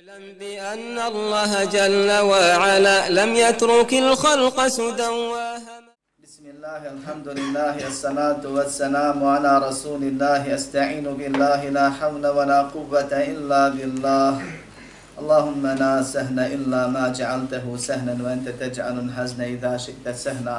اعلم بأن الله جل وعلا لم يترك الخلق سدى بسم الله الحمد لله الصلاة والسلام على رسول الله أستعين بالله لا حول ولا قوة إلا بالله. اللهم لا سهل إلا ما جعلته سهلا وأنت تجعل الحزن إذا شئت سهلا.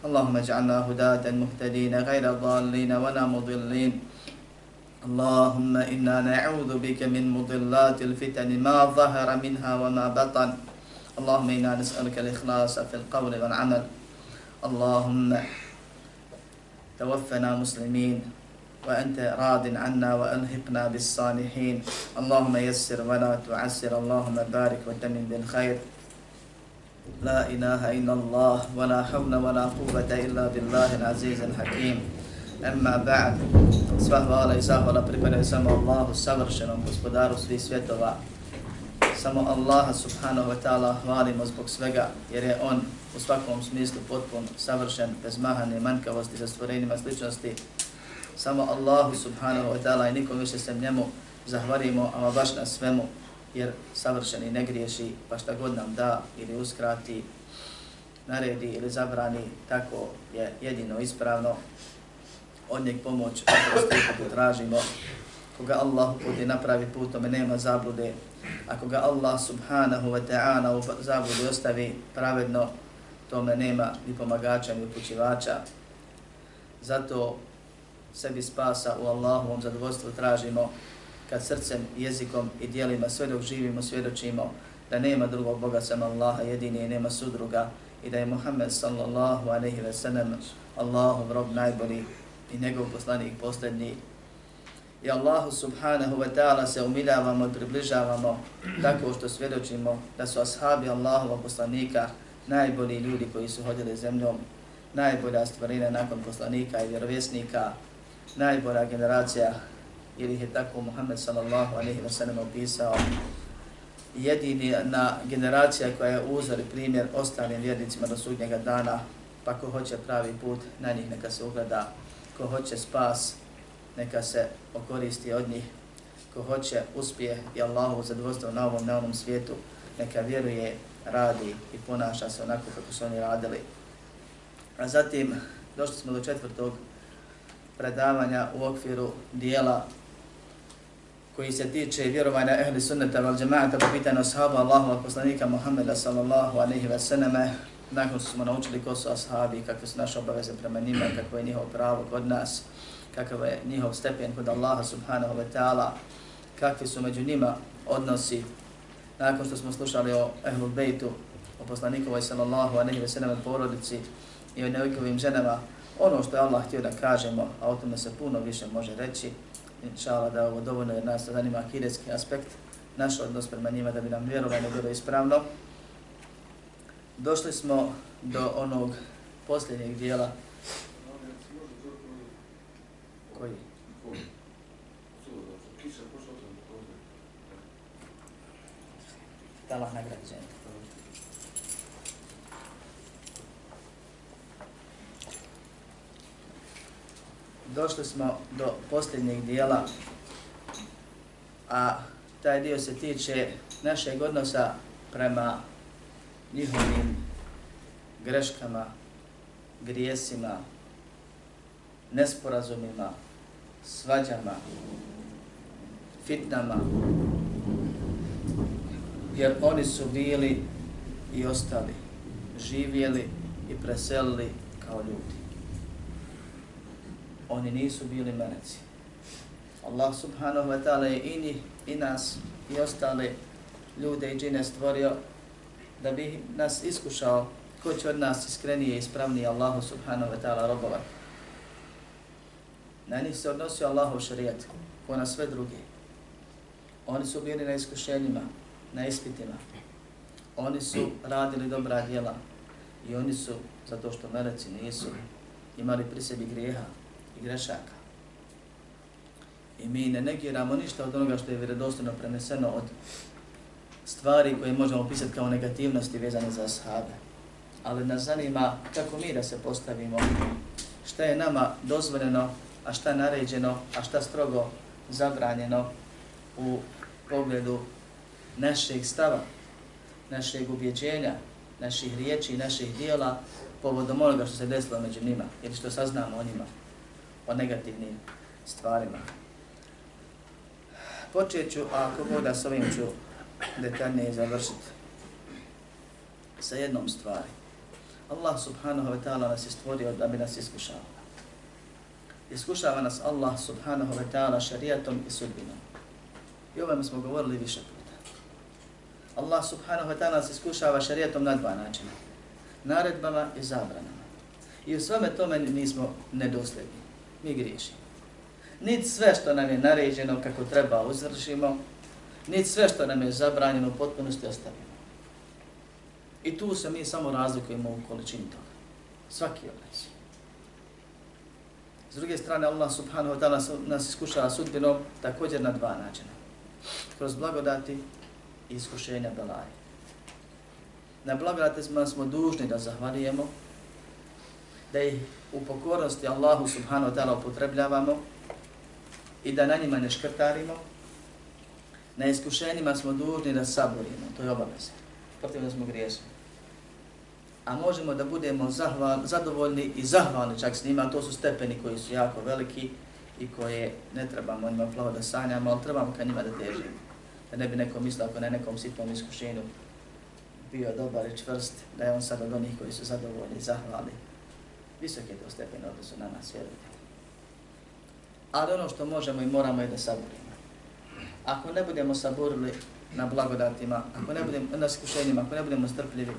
اللهم اجعلنا هداة مهتدين غير ضالين ولا مضلين. اللهم إنا نعوذ بك من مضلات الفتن ما ظهر منها وما بطن. اللهم إنا نسألك الإخلاص في القول والعمل. اللهم توفنا مسلمين وأنت راض عنا وألحقنا بالصالحين. اللهم يسر ولا تعسر. اللهم بارك وتمن بالخير. لا إله إلا الله ولا حول ولا قوة إلا بالله العزيز الحكيم أما بعد sva hvala i zahvala pripadaju samo Allahu savršenom gospodaru svih svjetova. Samo Allaha subhanahu wa ta'ala hvalimo zbog svega jer je On u svakom smislu potpun, savršen, bez mahane, manjkavosti, sa stvorenima sličnosti. Samo Allahu subhanahu wa ta'ala i nikom više se njemu zahvalimo, ama baš na svemu jer savršeni ne griješi, pa šta god nam da ili uskrati, naredi ili zabrani, tako je jedino ispravno. Od njeg pomoć, oprosti, tražimo, koga Allah uputi napravi putom, nema zablude. Ako ga Allah subhanahu wa ta'ala u zabludu ostavi pravedno, tome nema ni pomagača ni upućivača. Zato sebi spasa u Allahovom zadovoljstvu tražimo kad srcem, jezikom i dijelima sve dok živimo svjedočimo da nema drugog Boga sam Allaha jedini i nema sudruga i da je Muhammed sallallahu aleyhi ve sellem Allahov rob najbolji i njegov poslanik posljednji. I Allahu subhanahu wa ta'ala se umiljavamo i približavamo tako što svjedočimo da su ashabi Allahova poslanika najbolji ljudi koji su hodili zemljom, najbolja stvarina nakon poslanika i vjerovjesnika, najbolja generacija ili je tako Muhammed sallallahu alaihi wa sallam opisao jedini na generacija koja je uzor i primjer ostalim vjernicima do sudnjega dana, pa ko hoće pravi put, na njih neka se ugleda, ko hoće spas, neka se okoristi od njih, ko hoće uspjeh i Allahu zadovoljstvo na ovom, na ovom svijetu, neka vjeruje, radi i ponaša se onako kako su oni radili. A zatim došli smo do četvrtog predavanja u okviru dijela koji se tiče vjerovanja ehli sunnata val džemaata po pitanju ashaba Allahova poslanika Muhammeda sallallahu alaihi wa sallam nakon što smo naučili ko su ashabi, kakve su naše obaveze prema njima, kako je njihov pravo kod nas, kakav je njihov stepen kod Allaha subhanahu wa ta'ala, kakvi su među njima odnosi. Nakon što smo slušali o ehlu bejtu, o poslanikovoj sallallahu alaihi wa sallam porodici i o nevikovim ženama, ono što je Allah htio da kažemo, a o tome se puno više može reći, inšala da ovo dovoljno jer nas zanima akideski aspekt, naš odnos prema njima da bi nam vjerovanje bilo ispravno. Došli smo do onog posljednjeg dijela. Koji? Allah nagrađenje. Došli smo do posljednjeg dijela, a taj dio se tiče našeg odnosa prema njihovim greškama, grijesima, nesporazumima, svađama, fitnama, jer oni su bili i ostali, živjeli i preselili kao ljudi oni nisu bili meleci. Allah subhanahu wa ta'ala je i njih, i nas, i ostale ljude i džine stvorio da bi nas iskušao ko će od nas iskrenije i ispravnije Allahu subhanahu wa ta'ala robovat. Na njih se odnosio Allahu šarijet, ko na sve druge. Oni su bili na iskušenjima, na ispitima. Oni su radili dobra djela. I oni su, zato što meleci nisu, imali pri sebi grijeha i grešaka. I mi ne negiramo ništa od onoga što je vjerodostojno preneseno od stvari koje možemo pisati kao negativnosti vezane za ashabe. Ali nas zanima kako mi da se postavimo, šta je nama dozvoljeno, a šta naređeno, a šta strogo zabranjeno u pogledu našeg stava, našeg ubjeđenja, naših riječi i naših dijela povodom onoga što se desilo među njima ili što saznamo o njima, o negativnim stvarima. Počet ću, a ako voda s ovim ću detaljnije završiti sa jednom stvari. Allah subhanahu wa ta'ala nas je stvorio da bi nas iskušao. Iskušava nas Allah subhanahu wa ta'ala šarijatom i sudbinom. I ovome smo govorili više puta. Allah subhanahu wa ta'ala nas iskušava šarijatom na dva načina. Naredbama i zabranama. I u svome tome nismo nedosljedni. Mi griješimo. Niti sve što nam je naređeno kako treba uzvršimo, niti sve što nam je zabranjeno u potpunosti ostavimo. I tu se mi samo razlikujemo u količini toga. Svaki od nas. S druge strane, Allah subhanahu wa ta'ala nas iskušava sudbinom također na dva načina. Kroz blagodati i iskušenja belaje. Na blagodati smo dužni da zahvalijemo, da ih u pokornosti Allahu subhanahu wa ta'ala upotrebljavamo i da na njima ne škrtarimo, na iskušenjima smo dužni da saborimo, to je obaveza. Protiv da smo griješni. A možemo da budemo zahval, zadovoljni i zahvalni čak s njima, to su stepeni koji su jako veliki i koje ne trebamo njima plavo da sanjamo, ali trebamo ka njima da težimo. Da ne bi neko mislio ako ne nekom sitnom iskušenju bio dobar i čvrst, da je on sad od onih koji su zadovoljni i zahvalni. Visok je to stepen odnosu na nas, vjerujte. Ali ono što možemo i moramo je da saborimo ako ne budemo saborili na blagodatima, ako ne budemo na iskušenjima, ako ne budemo strpljivi,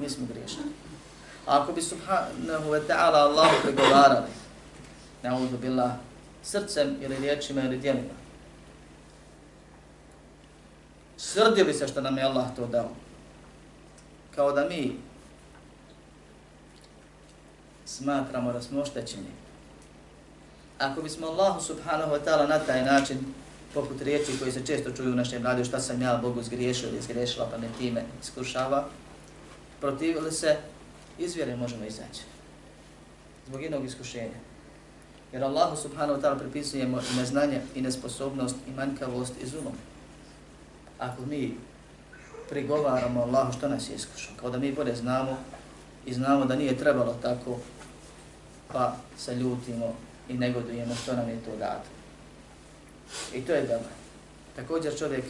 mi smo griješni. A ako bi subhanahu wa ta'ala Allah pregovarali, na'udhu billah, srcem ili riječima ili dijelima, srdio bi se što nam je Allah to dao. Kao da mi smatramo da smo oštećeni. Ako bismo Allahu subhanahu wa ta'ala na taj način poput riječi koji se često čuju u našem radiju, šta sam ja Bogu zgriješio ili zgriješila pa me time iskušava, protivili se, iz vjere možemo izaći. Zbog jednog iskušenja. Jer Allahu subhanahu wa ta'ala pripisujemo i neznanje i nesposobnost i manjkavost i zulom. Ako mi prigovaramo Allahu što nas je iskušao, kao da mi bolje znamo i znamo da nije trebalo tako, pa se ljutimo i negodujemo što nam je to dato. I to je dobro. Također čovjek,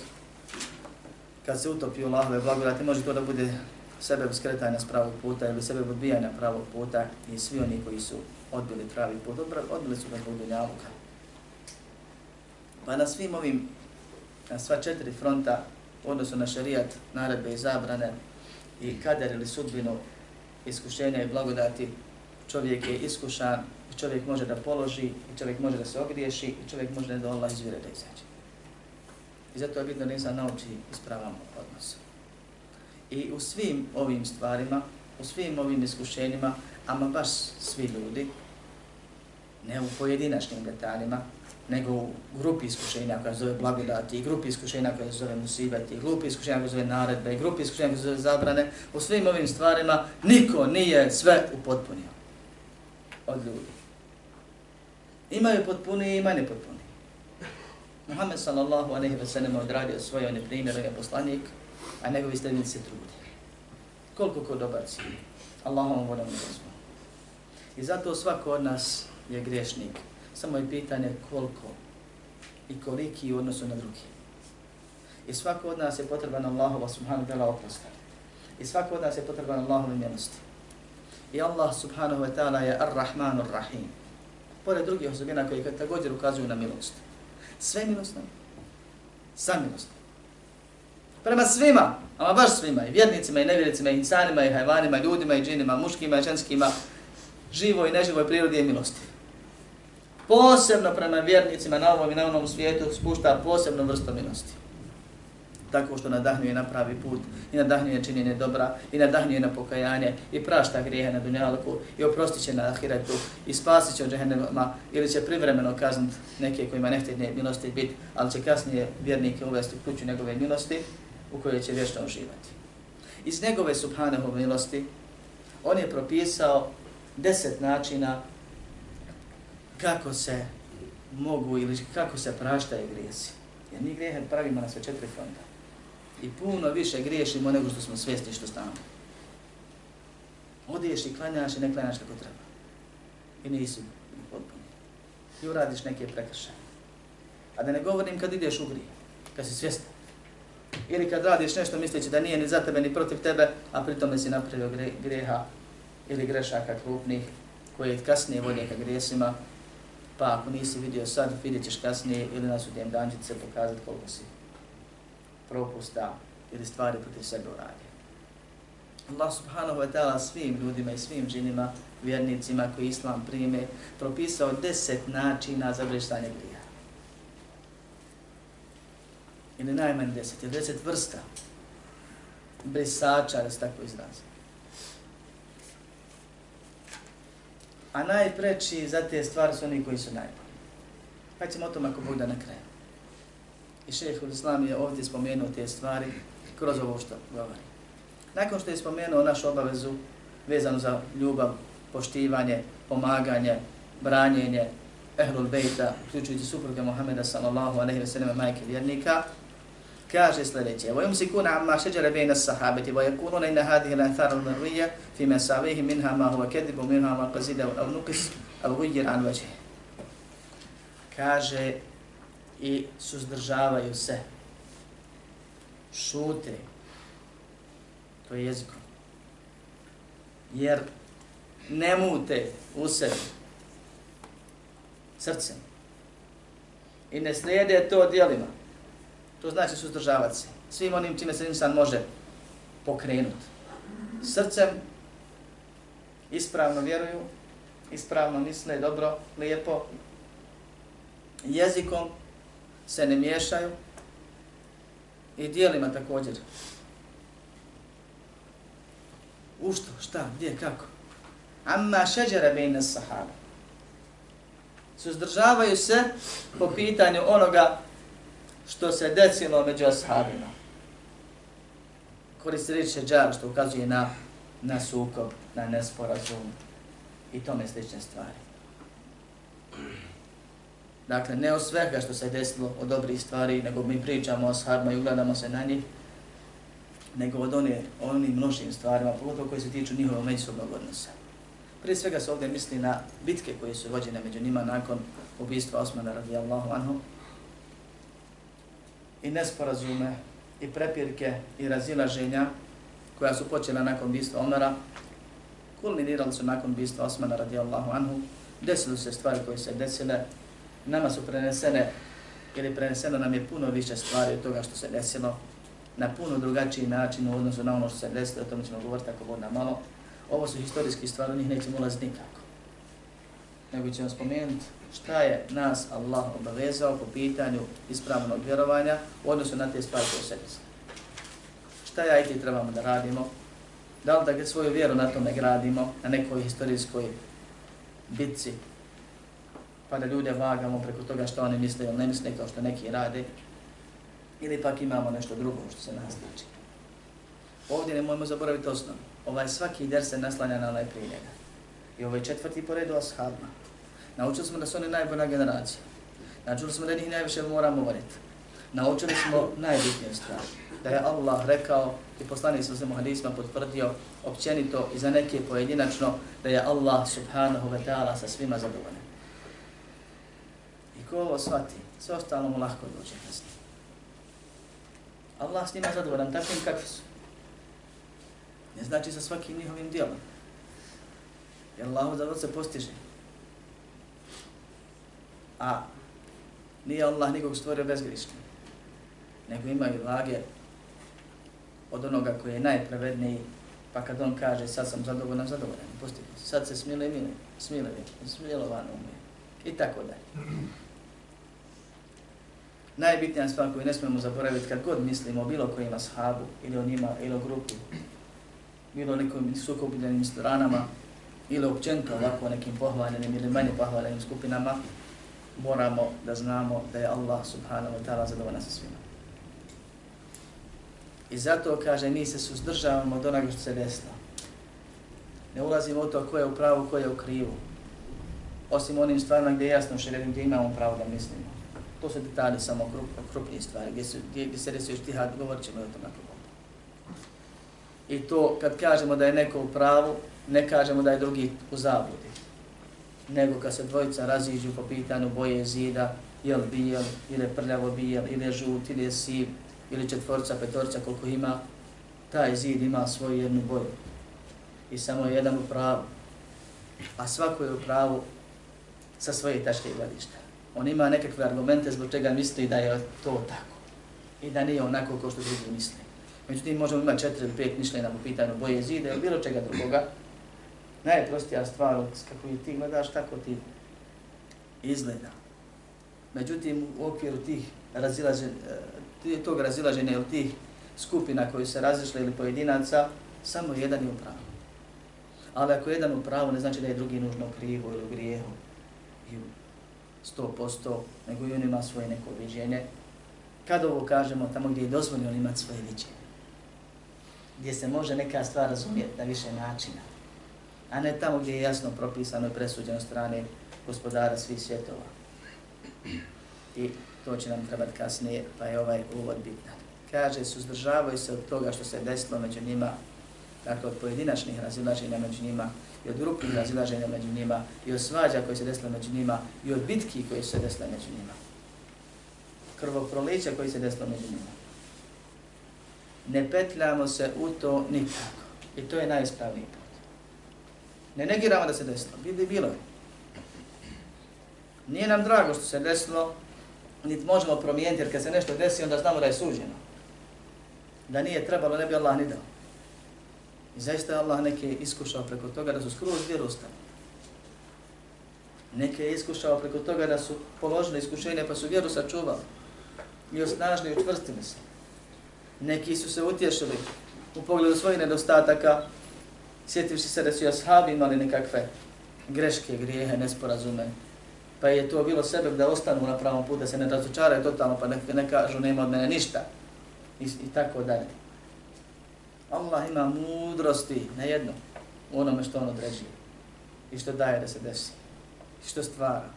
kad se utopi u Allahove blagodati, može to da bude sebe skretanja s pravog puta ili sebe odbijanja pravog puta i svi oni koji su odbili pravi put, odbili su ga zbog dunjavuka. Pa na svim ovim, na sva četiri fronta, u odnosu na šarijat, naredbe i zabrane, i kader ili sudbinu, iskušenja i blagodati, čovjek je iskušan čovjek može da položi, i čovjek može da se ogriješi, i čovjek može da Allah izvire da izađe. I zato je bitno da insan nauči ispravan odnos. I u svim ovim stvarima, u svim ovim iskušenjima, ama baš svi ljudi, ne u pojedinačnim detaljima, nego u grupi iskušenja koja se zove blagodati, i grupi iskušenja koja se zove musibati, i grupi iskušenja koja se zove naredbe, i grupi iskušenja koja se zove zabrane, u svim ovim stvarima niko nije sve upotpunio od ljudi. Imaju potpuni i imaju nepotpuni. Muhammed sallallahu aleyhi ve sellem odradio svoj, on je primjer, on je poslanik, a njegovi slednici se trudi. Koliko ko dobar cilj. Allahom vodom uzmo. I zato svako od nas je griješnik. Samo je pitanje koliko i koliki u odnosu na drugi. I svako od nas je potreban Allahova subhanahu wa ta'ala oprosta. I svako od nas je potreban Allahova milosti. I Allah subhanahu wa ta'ala je ar-Rahman ar-Rahim pored drugih osobina koji također ukazuju na milost. Sve milostno. Sa milostno. Prema svima, ama baš svima, i vjernicima, i nevjernicima, i insanima, i hajvanima, i ljudima, i džinima, muškima, i ženskima, živo i neživoj prirodi je milosti. Posebno prema vjernicima na ovom i na onom svijetu spušta posebnu vrstu milosti tako što nadahnjuje na pravi put i nadahnjuje činjenje dobra i nadahnjuje na pokajanje i prašta grijehe na dunjalku i oprostit će na ahiretu i spasit će od džehennema ili će privremeno kaznit neke kojima ne htjedne milosti biti, ali će kasnije vjernike uvesti u kuću njegove milosti u kojoj će vječno uživati. Iz njegove subhanahu milosti on je propisao deset načina kako se mogu ili kako se praštaju grijesi. Jer mi grijehe pravimo na sve četiri fronta. I puno više griješimo nego što smo svjesni što stano. Odiješ i klanjaš i ne klanjaš kako treba. I nisi potpuni. I uradiš neke prekršaje. A da ne govorim kad ideš u grije, kad si svjestan. Ili kad radiš nešto misleći da nije ni za tebe ni protiv tebe, a pritom si napravio greha ili grešaka krupnih koje kasnije vode ka grijesima, pa ako nisi vidio sad, vidjet ćeš kasnije ili na sudjem dan će se pokazati koliko si propusta ili stvari protiv sebe uradio. Allah subhanahu wa ta'ala svim ljudima i svim džinima, vjernicima koji islam prime, propisao deset načina za vrištanje grija. Ili najmanje deset, ili deset vrsta brisača, da se tako izrazi. A najpreći za te stvari su oni koji su najbolji. Pa ćemo o tom ako Bog da na kraju. I šeheh Islam je ovdje spomenuo te stvari kroz ovo što govori. Nakon što je spomenuo našu obavezu vezanu za ljubav, poštivanje, pomaganje, branjenje Ehlul Bejta, uključujući supruge Muhammeda sallallahu aleyhi ve sallam majke vjernika, kaže sljedeće, وَيُمْسِكُونَ عَمَّا شَجَرَ بَيْنَ inna hadhihi al-athar الْأَنْثَارَ الْمَرْوِيَّ fi مَسَاوِهِ minha ma huwa كَدِبُ minha ma qazida aw nuqis aw غُيِّرْ an وَجِهِ Kaže, i suzdržavaju se šute to je jezikom jer ne mute u sebi srcem i ne slijede to dijelima To znači suzdržavati se. Svim onim čime se insan može pokrenuti. Srcem ispravno vjeruju, ispravno misle, dobro, lijepo. Jezikom se ne miješaju i dijelima također. U što, šta, gdje, kako? Amma šeđara bejna sahaba. Suzdržavaju se po pitanju onoga što se desilo među ashabima. Koristi riječ šeđar što ukazuje na, na sukob, na nesporazum i tome slične stvari. Dakle, ne o svega što se desilo od dobrih stvari, nego mi pričamo o sahabima i ugledamo se na njih, nego od one, onim množnim stvarima, pogotovo koji se tiču njihovog međusobnog odnosa. Prije svega se ovdje misli na bitke koje su vođene među njima nakon ubistva Osmana radijallahu anhu, i nesporazume i prepirke i razilaženja koja su počela nakon bistva Omara, kulminirali su nakon bistva Osmana radijallahu anhu, desili se stvari koje se desile, nama su prenesene ili preneseno nam je puno više stvari od toga što se desilo na puno drugačiji način u odnosu na ono što se desilo, o tome ćemo govoriti ako voda malo. Ovo su historijski stvari, u njih nećemo ulaziti nikako. Nego ćemo spomenuti šta je nas Allah obavezao po pitanju ispravnog vjerovanja u odnosu na te stvari koje se desilo. Šta ja i ti trebamo da radimo? Da li da svoju vjeru na tome gradimo, na nekoj historijskoj bitci, pa da ljude vagamo preko toga što oni misle ili ne misle kao što neki rade, ili pak imamo nešto drugo što se nas tiče. Ovdje ne mojmo zaboraviti osnovu. Ovaj svaki der se naslanja na onaj prije njega. I ovaj četvrti po redu ashabima. Naučili smo da su oni najbolja generacija. Naučili smo da njih najviše moramo voliti. Naučili smo najbitnije stvari. Da je Allah rekao i poslanik sa svemu hadisma potvrdio općenito i za neke pojedinačno da je Allah subhanahu wa ta'ala sa svima zadovoljen. Ko ovo shvati, sve ostalo mu lahko dođe kasnije. Allah s njima zadovoljan, takvim kakvi su. Ne znači sa svakim njihovim dijelom. Jer Allah zadovolj se postiže. A nije Allah nikog stvorio bezgrišno. Nego imaju vage od onoga koji je najpravedniji, pa kad on kaže sad sam zadovoljan, zadovoljan, pustite sad se smile, mile, smile, smilovano umije. I tako dalje. Najbitnija stvar koju ne smemo zaboraviti kad god mislimo o bilo kojim ashabu ili o njima ili o grupi, bilo o nekim sukobljenim stranama ili općenito ovako nekim pohvaljenim ili manje pohvaljenim skupinama, moramo da znamo da je Allah subhanahu wa ta'ala zadovoljna sa svima. I zato, kaže, mi se suzdržavamo od onoga što se desilo. Ne ulazimo u to ko je u pravu, ko je u krivu. Osim onim stvarima gdje je jasno što gdje imamo pravo da mislimo. To su detalje samo krup, krupnije stvari, gdje, su, gdje, gdje se desi još govorit ćemo o tom nakon I to kad kažemo da je neko u pravu, ne kažemo da je drugi u zabludi. Nego kad se dvojica raziđu po pitanju boje zida, je li bijel, ili je prljavo bijel, ili je žut, ili je siv, ili četvorca, petorca, koliko ima, taj zid ima svoju jednu boju. I samo je jedan u pravu. A svako je u pravu sa svoje tačke gledišta. On ima nekakve argumente zbog čega misli da je to tako. I da nije onako kao što drugi misli. Međutim, možemo imati četiri ili pet mišljenja po pitanju boje zida ili bilo čega drugoga. Najprostija stvar, kako ti gledaš, tako ti izgleda. Međutim, u okviru tih razilaženja, e, tog razilaženja ili tih skupina koji se razišle ili pojedinaca, samo jedan je u pravu. Ali ako jedan u pravu, ne znači da je drugi nužno krivo ili u grijehu. I sto posto, nego i on ima svoje neko viđenje. Kad ovo kažemo, tamo gdje je dozvoljeno imati svoje viđenje. Gdje se može neka stvar razumjeti na više načina. A ne tamo gdje je jasno propisano i presuđeno strane gospodara svih svjetova. I to će nam trebati kasnije, pa je ovaj uvod bitan. Kaže, suzdržavaju se od toga što se desilo među njima, dakle od pojedinačnih razilaženja među njima, i od grupnih razilaženja među njima, i od svađa koje se desilo među njima, i od bitki koje se desile među njima. Krvoprolića koji se desilo među njima. Ne petljamo se u to nikako. I to je najispravniji put. Ne negiramo da se desilo. Bili bilo je. Nije nam drago što se desilo, niti možemo promijeniti, jer kad se nešto desi, onda znamo da je suđeno. Da nije trebalo, ne bi Allah ni dao. I zaista je Allah neke iskušao preko toga da su skroz vjeru. Neke je iskušao preko toga da su položili iskušenje pa su vjeru sačuvali. I osnažili i učvrstili se. Neki su se utješili u pogledu svojih nedostataka, sjetivši se da su ashabi imali nekakve greške, grijehe, nesporazume, pa je to bilo sebe da ostanu na pravom putu, da se ne razočaraju totalno, pa ne, ne kažu nema od mene ništa. I, i tako dalje. Allah ima mudrosti na jedno u onome što on određuje i što daje da se desi i što stvara.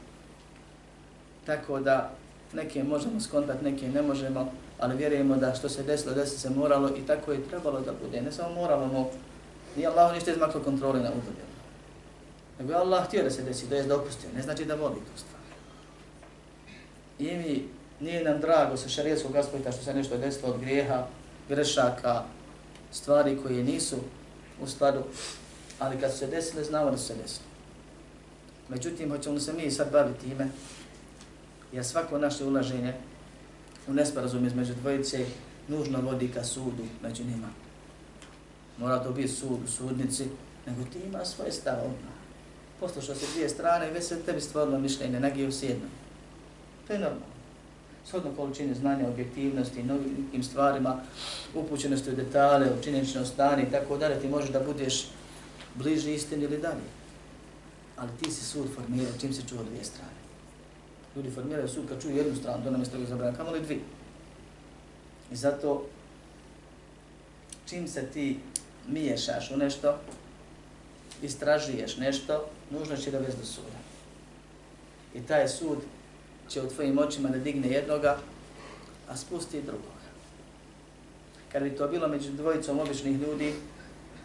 Tako da neke možemo skontati, neke ne možemo, ali vjerujemo da što se desilo, desi se moralo i tako je trebalo da bude. Ne samo moralo, no nije Allah ništa izmaklo kontrole na udobje. Nego je Allah htio da se desi, da je dopustio, ne znači da voli tu stvar. I mi, nije nam drago sa šarijetskog aspekta što se nešto desilo od grijeha, grešaka, stvari koje nisu u skladu, ali kad su se desile, znamo da su se desile. Međutim, hoćemo se mi sad baviti time, jer svako naše ulaženje u nesporazum između dvojice nužno vodi ka sudu među njima. Mora to biti sud u sudnici, nego ti ima svoje stave odmah poslušao se dvije strane i već se tebi stvorilo mišljenje, nagio s jednom. To je normalno. Shodno količine znanja, objektivnosti, novim stvarima, upućenosti u detale, u činjenično stanje i tako dalje, ti možeš da budeš bliži istini ili dalje. Ali ti si sud formirao, čim se čuo dvije strane. Ljudi formiraju sud kad čuju jednu stranu, to nam je strogo zabranjeno, kamo li dvije. I zato, čim se ti miješaš u nešto, istražuješ nešto, nužno će da vez do suda. I taj sud će u tvojim očima da digne jednoga, a spusti drugoga. Kad bi to bilo među dvojicom običnih ljudi,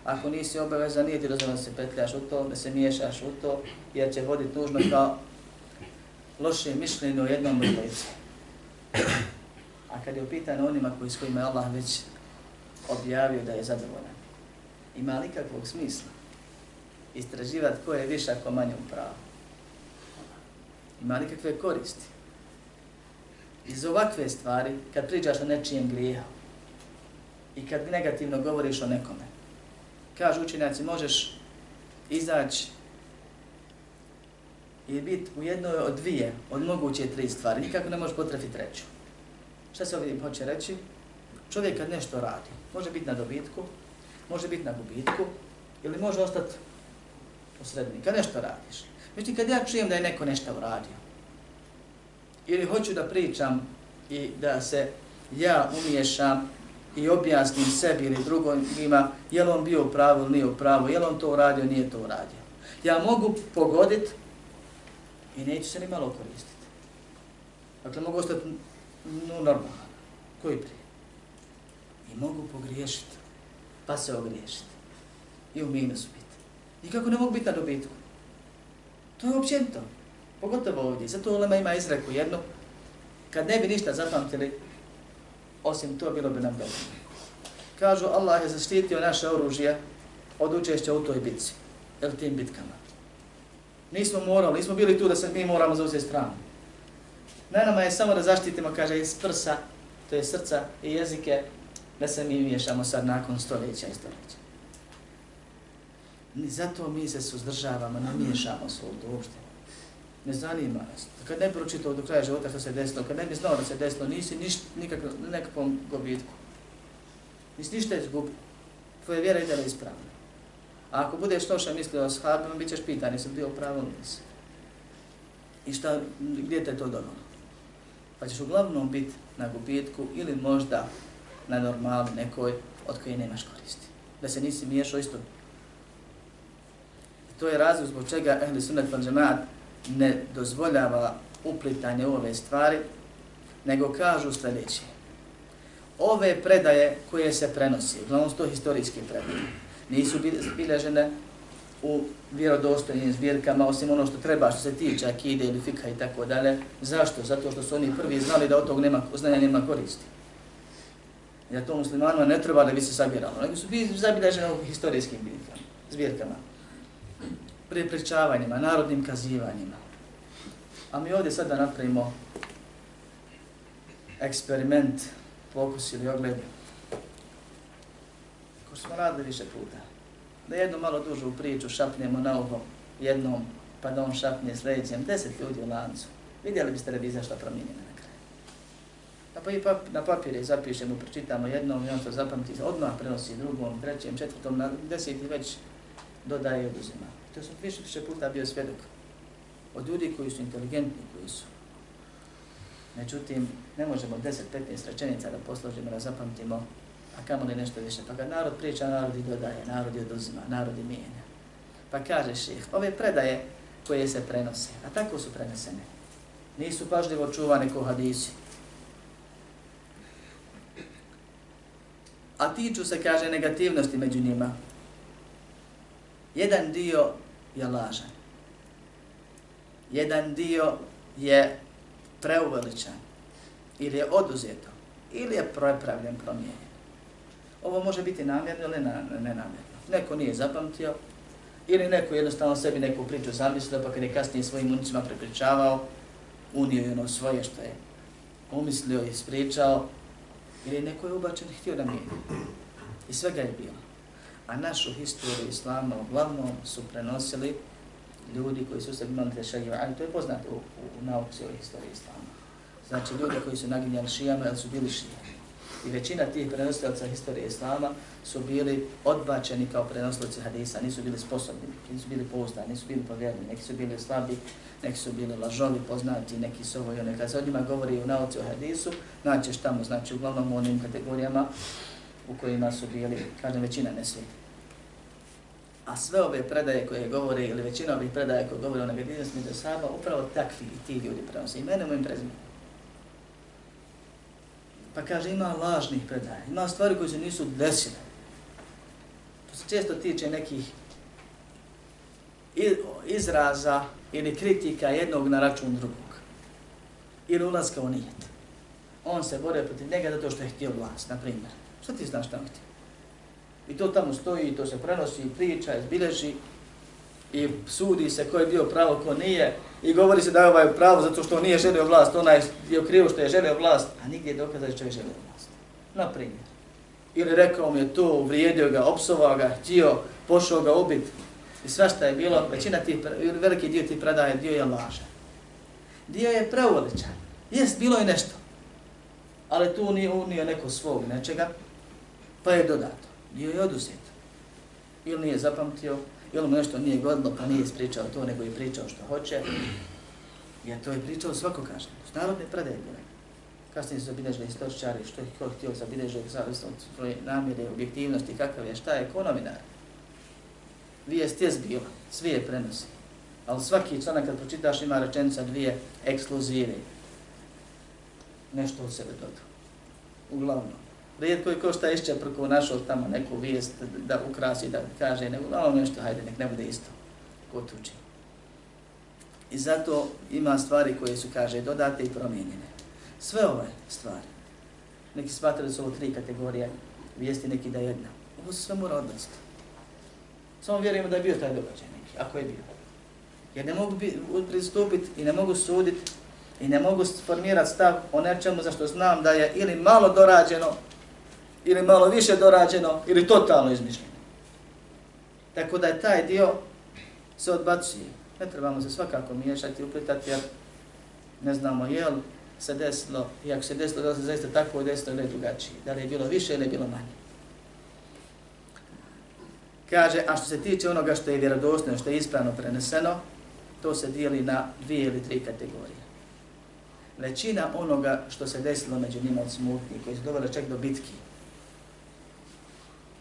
ako nisi obavezan, nije ti dozvoljeno da se petljaš u to, da se miješaš u to, jer će voditi nužno kao loše mišljenje o jednom dvojicu. A kad je upitan onima koji s kojima je Allah već objavio da je zadovoljan, ima li kakvog smisla? istraživati ko je više, ko manje u pravu. Ima li kakve koristi? Iz ovakve stvari, kad pričaš o nečijem grijehu i kad negativno govoriš o nekome, kažu učenjaci, možeš izaći i biti u jednoj od dvije, od moguće tri stvari, nikako ne možeš potrefiti treću. Šta se ovdje hoće reći? Čovjek kad nešto radi, može biti na dobitku, može biti na gubitku, ili može ostati u sredini, kad nešto radiš. Međutim, kad ja čujem da je neko nešto uradio, ili hoću da pričam i da se ja umiješam i objasnim sebi ili drugima, je li on bio u pravu ili nije u pravu, je li on to uradio, nije to uradio. Ja mogu pogoditi i neću se ni malo koristiti. Dakle, mogu ostati no, normalan. Koji prije? I mogu pogriješiti, pa se ogriješiti. I u minusu biti. Nikako ne mogu biti na dobitku. To je općenito. Pogotovo ovdje. Zato Ulema ima izreku jednu. Kad ne bi ništa zapamtili, osim to bilo bi nam dobro. Kažu, Allah je zaštitio naše oružje od učešća u toj bitci. Ili tim bitkama. Nismo morali, nismo bili tu da se mi moramo zauzeti stranu. Na nama je samo da zaštitimo, kaže, iz prsa, to je srca i jezike, da se mi miješamo sad nakon stoljeća i stoljeća. Ni zato mi se suzdržavamo, ne miješamo se ovdje uopšte. Ne zanima nas. Kad ne pročitao do kraja života što se desilo, kad ne bi znao da se desilo, nisi niš, nikakvom, nekakvom gobitku. Nisi ništa izgubio. Tvoje vjera ide li ispravno. A ako budeš loše mislio o sahabima, bit ćeš pitan, nisam bio pravo nisi. I šta, gdje te to donalo? Pa ćeš uglavnom biti na gubitku ili možda na normali nekoj od koje nemaš koristi. Da se nisi miješao isto. I to je razlog zbog čega Ehli Sunnet van Džemaat ne dozvoljava uplitanje u ove stvari, nego kažu sljedeće. Ove predaje koje se prenosi, uglavnom su to historijske predaje, nisu bilježene u vjerodostojnim zbirkama, osim ono što treba što se tiče akide ili fika i tako dalje. Zašto? Zato što su oni prvi znali da od tog nema, znanja nema koristi. Ja to muslimanima ne treba da bi se sabiralo, nego su bili zabilježene u historijskim zbirkama prepričavanjima, narodnim kazivanjima. A mi ovdje sada napravimo eksperiment, pokus ili ogled, ko smo radili više puta, da jednu malo dužu priču šapnemo na uho jednom, pa da on šapne sljedećem, deset ljudi u lancu. Vidjeli biste da bi izašla promijenjena na kraju. A pa i pap, na papire zapišemo, pročitamo jednom i on to zapamti, odmah prenosi drugom, trećem, četvrtom, na deseti već dodaje i oduzima. To sam više, više puta bio svjedok od ljudi koji su inteligentni, koji su. Međutim, ne možemo 10-15 rečenica da posložimo, da zapamtimo, a kamo li nešto više. Pa kad narod priča, narod i dodaje, narod i oduzima, narod i mijenja. Pa kaže ših, ove predaje koje se prenose, a tako su prenesene, nisu pažljivo čuvane ko hadisi. A tiču se, kaže, negativnosti među njima. Jedan dio je lažan. Jedan dio je preuveličan ili je oduzeto ili je prepravljen, promijenjen. Ovo može biti namjerno ili nenamjerno. Neko nije zapamtio ili neko jednostavno sebi neku priču zamislio pa kad je kasnije svojim unicima prepričavao, unio je ono svoje što je umislio i ispričao ili neko je ubačen i htio da mijenje. I svega je bilo a našu historiju islama uglavnom su prenosili ljudi koji su se imali tešajiva, ali to je poznato u, u nauci o historiji islama. Znači ljudi koji su naginjali šijama, ali su bili šije. I većina tih prenosilaca historije islama su bili odbačeni kao prenosilaci hadisa, nisu bili sposobni, nisu bili pouzdani, nisu bili povjerni, neki su bili slabi, neki su bili lažovi, poznati, neki su ovo i one. Kad se o njima govori u nauci o hadisu, naćeš tamo, znači uglavnom u onim kategorijama u kojima su bili, kažem, većina ne. A sve ove predaje koje govore, ili većina ovih predaje koje govore o negativnosti među saba, upravo takvi ti ljudi prenose imenom i prezimenom. Pa kaže, ima lažnih predaja, ima stvari koje se nisu desile. To se često tiče nekih izraza ili kritika jednog na račun drugog. Ili ulazka u nijet. On se bore protiv njega zato što je htio vlast, na primjer. Šta ti znaš tamo ti? I to tamo stoji, to se prenosi, priča, izbileži i sudi se ko je bio pravo, ko nije. I govori se da je ovaj pravo zato što nije želio vlast, onaj je krivo što je želio vlast, a nigdje je dokaz da je čovjek želio vlast. Na primjer. Ili rekao mi je to, uvrijedio ga, opsovao ga, htio, pošao ga ubit. I sva šta je bilo, većina tih, veliki dio tih predaje, dio je lažan. Dio je preuvoličan. Jest, bilo je nešto ali tu nije unio neko svog nečega, pa je dodato. Dio je oduzeto. Ili nije zapamtio, ili mu nešto nije godilo, pa nije ispričao to, nego je pričao što hoće. Jer to je pričao svako kaže. Narodne predaje bile. Kasnije su zabilježili istoričari, što je ko htio zabilježiti, zavisno od svoje namjere, objektivnosti, kakav je, šta je, ko novinar. Vijest je zbila, svi je prenosi. Ali svaki članak kad pročitaš ima rečenica dvije ekskluzive. Nešto od sebe dodao. Uglavnom. Rijetko je ko šta išće preko našo tamo neku vijest da ukrasi, da kaže, nego malo nešto, hajde, nek ne bude isto. Ko tuči. I zato ima stvari koje su, kaže, dodate i promijenjene. Sve ove stvari. Neki smatrali su ovo tri kategorije vijesti, neki da jedna. Ovo se sve mora odnositi. Samo vjerujemo da je bio taj događaj neki, ako je bio. Jer ne mogu pristupiti i ne mogu suditi i ne mogu formirati stav o nečemu za što znam da je ili malo dorađeno, ili malo više dorađeno, ili totalno izmišljeno. Tako da je taj dio se odbacuje. Ne trebamo se svakako miješati i uplitati jer ne znamo je li se desilo i ako se desilo da se zaista tako desilo ili drugačije. Da li je bilo više ili je bilo manje. Kaže, a što se tiče onoga što je vjerodostojno, što je ispravno preneseno, to se dijeli na dvije ili tri kategorije. Većina onoga što se desilo među njima od smutnih, koji su doveli čak do bitki,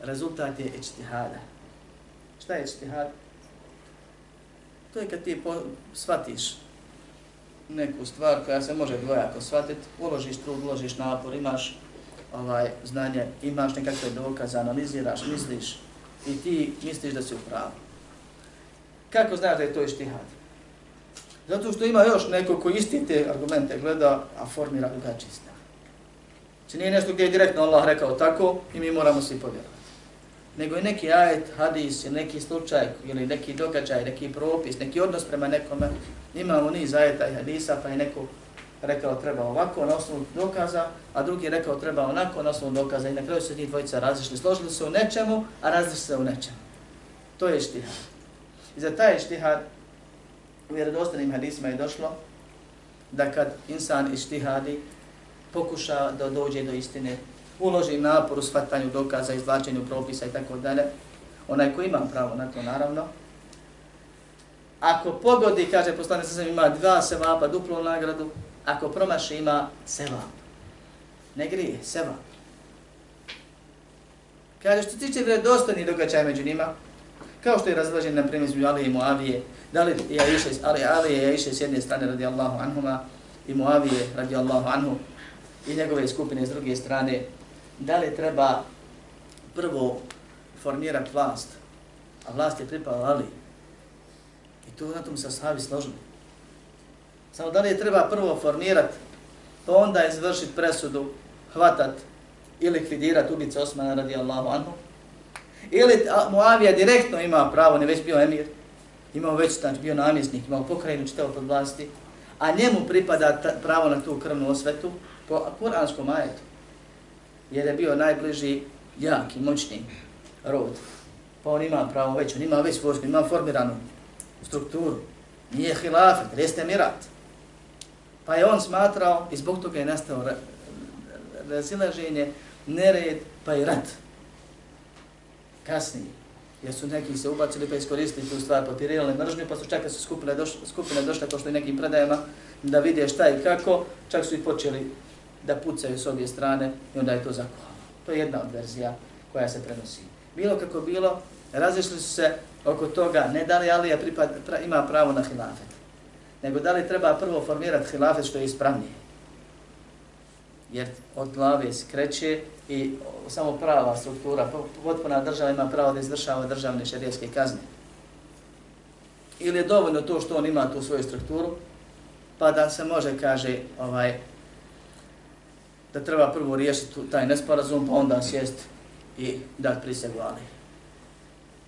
rezultat je ičtihada. Šta je ičtihad? To je kad ti po, shvatiš neku stvar koja se može dvojako shvatiti, uložiš trud, uložiš napor, imaš ovaj znanje, imaš nekakve dokaze, analiziraš, misliš i ti misliš da si u pravu. Kako znaš da je to ištihad? Zato što ima još neko koji isti te argumente gleda, a formira drugačiji stav. Znači nije nešto gdje je direktno Allah rekao tako i mi moramo svi povjerovati. Nego je neki ajet, hadis, neki slučaj, ili neki događaj, neki propis, neki odnos prema nekome. Imamo niz ajeta i hadisa, pa je neko rekao treba ovako na osnovu dokaza, a drugi je rekao treba onako na osnovu dokaza i na kraju se ti dvojica različili. Složili se u nečemu, a različili se u nečemu. To je štihad. I za taj štihad u vjerodostanim hadisima je došlo da kad insan ištihadi pokuša da dođe do istine, uloži napor u shvatanju dokaza, izvlačenju propisa i tako dalje, onaj ko ima pravo na to naravno, ako pogodi, kaže poslanik sa ima dva sevapa, duplu nagradu, ako promaši ima sevap. Ne grije, sevap. Kaže, što tiče vredostojnih događaja među njima, kao što je razlažen na primjer između Alije i Muavije, da li ja iše, ali Ali je iše s jedne strane radi Allahu anhuma i Muavije radi Allahu anhu i njegove skupine s druge strane, da li treba prvo formirati vlast, a vlast je pripala Ali. I to na tom se sahabi složili. Samo da li je treba prvo formirati, pa onda izvršiti presudu, hvatat i likvidirati ubice Osmana radi Allahu anhu, Ili Muavija direktno ima pravo, ne već bio emir, imao već znači, bio namjesnik, imao pokrajinu čitavo pod vlasti, a njemu pripada ta, pravo na tu krvnu osvetu po kuranskom ajetu. Jer je bio najbliži jak i moćni rod. Pa on ima pravo već, on ima već vojsku, ima formiranu strukturu. Nije hilafet, jeste mirat. Pa je on smatrao i zbog toga je nastao razilaženje, nered, pa i rat kasnije. Jer su neki se ubacili pa iskoristili tu stvar, papirali mržnju, pa su čak su skupine, došle, skupine došle, kao što i nekim predajama, da vide šta i kako, čak su i počeli da pucaju s obje strane i onda je to zakuhalo. To je jedna od verzija koja se prenosi. Bilo kako bilo, razišli su se oko toga, ne da li Alija pripad, pra, ima pravo na hilafet, nego da li treba prvo formirati hilafet što je ispravnije. Jer od glave se kreće i samo prava struktura, potpuna država ima pravo da izvršava državne šarijeske kazne. Ili je dovoljno to što on ima tu svoju strukturu, pa da se može, kaže, ovaj, da treba prvo riješiti taj nesporazum, pa onda sjest i dati prisegu Ali.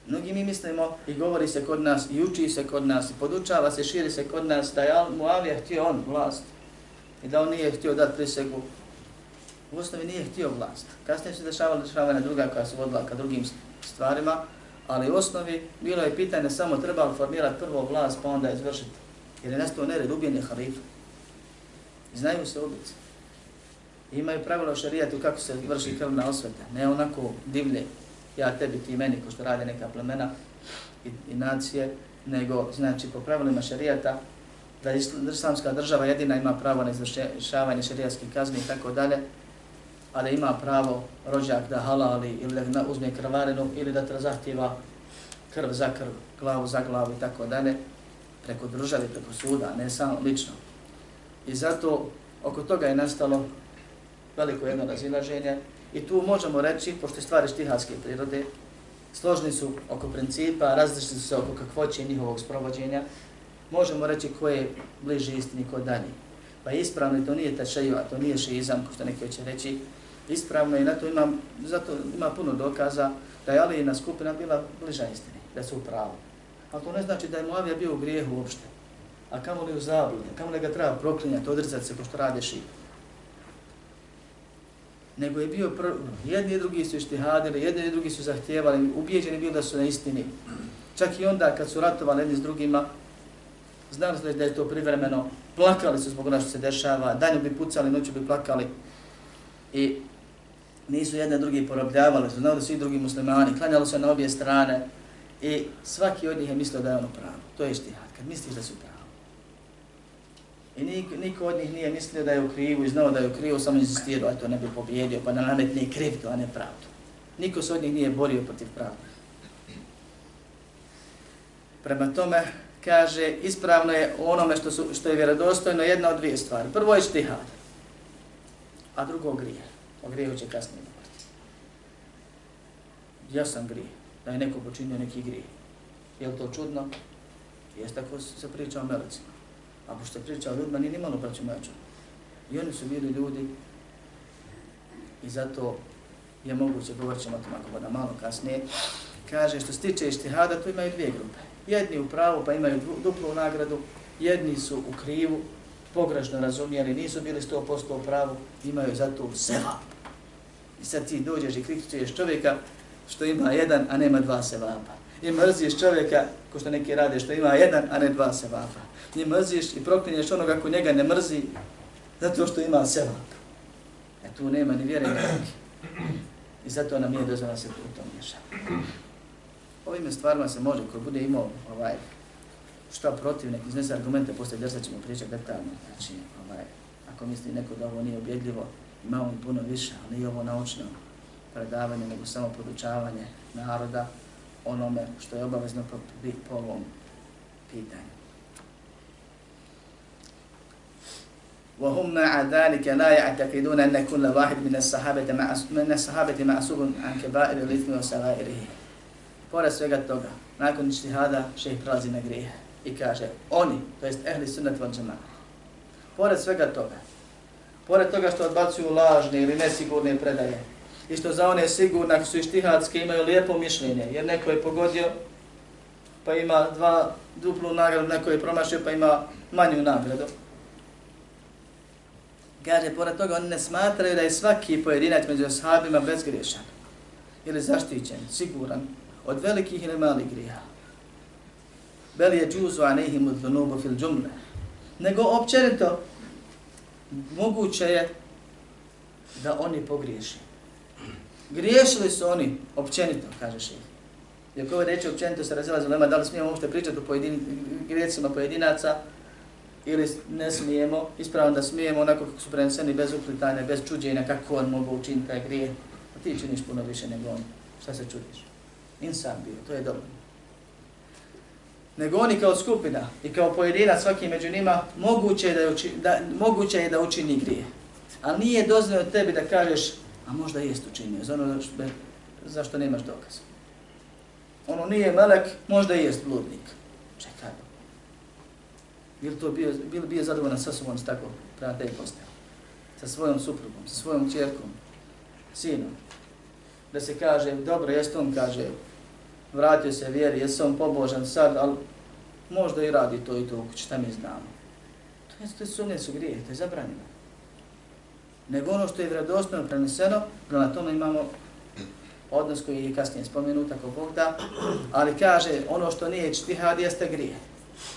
Mnogi mi mislimo i govori se kod nas i uči se kod nas i podučava se, širi se kod nas da je Muavija htio on vlast i da on nije htio dati prisegu u osnovi nije htio vlast. Kasnije se dešavala dešavanja druga koja se vodila ka drugim stvarima, ali u osnovi bilo je pitanje samo trebalo formirati prvo vlast pa onda izvršiti. Jer je nastao nered, ubijen je halifa. Znaju se ubice. Imaju pravila u šarijatu kako se vrši krvna osveta. Ne onako divlje, ja tebi, ti meni, ko što rade neka plemena i, i nacije, nego znači po pravilima šarijata da islamska država jedina ima pravo na izvršavanje šarijatskih kazni i tako dalje, a da ima pravo rođak da halali ili da uzme krvarinu ili da te zahtjeva krv za krv, glavu za glavu i tako dalje, preko države, preko suda, ne samo lično. I zato oko toga je nastalo veliko jedno razilaženje i tu možemo reći, pošto je stvari štihatske prirode, složni su oko principa, različni su se oko kakvoće njihovog sprovođenja, možemo reći ko je bliži istini, ko dalje. Pa ispravno, to nije tašaju, a to nije šizam, ko što neki će reći, ispravno i na to ima, zato ima puno dokaza da je Alijina skupina bila bliža istini, da su u pravu. Ali to ne znači da je Moavija bio u grijehu uopšte. A kamo li u zabludi, kamo li ga treba proklinjati, odrzati se ko što rade ši. Nego je bio, pr... jedni i drugi su ištihadili, jedni i drugi su zahtjevali, ubijeđeni bili da su na istini. Čak i onda kad su ratovali jedni s drugima, znali su da je to privremeno, plakali su zbog ono što se dešava, danju bi pucali, noću bi plakali. I nisu jedne drugi porobljavali, su znali da svi drugi muslimani, klanjali se na obje strane i svaki od njih je mislio da je ono pravo. To je ištihad, kad misliš da su pravo. I niko od njih nije mislio da je u krivu i znao da je u krivu, samo insistirao, eto ne bi pobjedio, pa na nametne krivdu, a ne pravdu. Niko se od njih nije borio protiv pravde. Prema tome, kaže, ispravno je onome što, su, što je vjerodostojno jedna od dvije stvari. Prvo je štihad, a drugo grije. O grijehu će kasnije govoriti. Ja sam grije, da je neko počinio neki grije. Je li to čudno? Jeste tako se priča o melicima. A pošto priča o ljudima, nije ni malo praću moja čudno. I oni su bili ljudi i zato je moguće, govorit ćemo o tom ako boda malo kasnije, kaže što se tiče ištihada, tu imaju dvije grupe. Jedni u pravu pa imaju duplu nagradu, jedni su u krivu, pogrešno razumijeli, nisu bili 100% u pravu, imaju zato seva. I sad ti dođeš i kritikuješ čovjeka što ima jedan, a nema dva sevapa. I mrziš čovjeka, ko što neki rade, što ima jedan, a ne dva sevapa ti mrziš i proklinješ onoga ko njega ne mrzi, zato što ima sevap. E tu nema ni vjere ni I zato nam nije dozvoljeno se u tom mješa. Ovim stvarima se može, ko bude imao ovaj, šta protiv, nek iznese argumente, posle drsa ćemo pričati detaljno. Znači, ovaj, ako misli neko da ovo nije objedljivo, imamo i puno više, ali nije ovo naučno predavanje, nego samo podučavanje naroda onome što je obavezno po, po ovom pitanju. وهم مع ذلك لا يعتقدون أن كل واحد من الصحابة من الصحابة معصوب عن كبائر الإثم وسغائره. Pored svega toga, nakon ištihada šeh prelazi na grijehe i kaže oni, to jest ehli sunnet van džemana, pored svega toga, pored toga što odbacuju lažne ili nesigurne predaje, i što za one sigurne, ako su ištihadske, imaju lijepo mišljenje, jer neko je pogodio, pa ima dva duplu nagradu, neko je promašio, pa ima manju nagradu. Kaže, pored toga, oni ne smatraju da je svaki pojedinac među sahabima bezgriješan ili zaštićen, siguran, od velikih ili malih grija. Bel je džuzu anehimu dhunubu fil džumle. Nego općenito, moguće je da oni pogriješi. Griješili su oni općenito, kaže ših. Iako ove reči općenito se razila za lema, da li smijemo uopšte pričati o pojedin, grijecima pojedinaca, ili ne smijemo, ispravno da smijemo onako kako su preneseni bez uplitanja, bez čuđenja, kako on mogu učiniti taj grije. A ti činiš puno više nego on. Šta se čudiš? Insan bio, to je dobro. Nego oni kao skupina i kao pojedina svaki među njima, moguće je da, uči, da, moguće je da učini grije. Ali nije dozvoljeno tebi da kažeš, a možda jest učinio, za ono što, zašto nemaš dokaz. Ono nije melek, možda jest bludnik. Čekaj. Bili to bio, bili bio zadovoljan sa sobom s tako prema te postave? Sa svojom suprugom, sa svojom čerkom, sinom. Da se kaže, dobro, jest on, kaže, vratio se vjeri, jest on pobožan sad, ali možda i radi to i to šta mi znamo. To je, to je sumnje su grije, to je zabranjeno. Nego ono što je vredostojno preneseno, prema tome imamo odnos koji je kasnije spomenut, ako Bog da, ali kaže ono što nije čtihad jeste grije.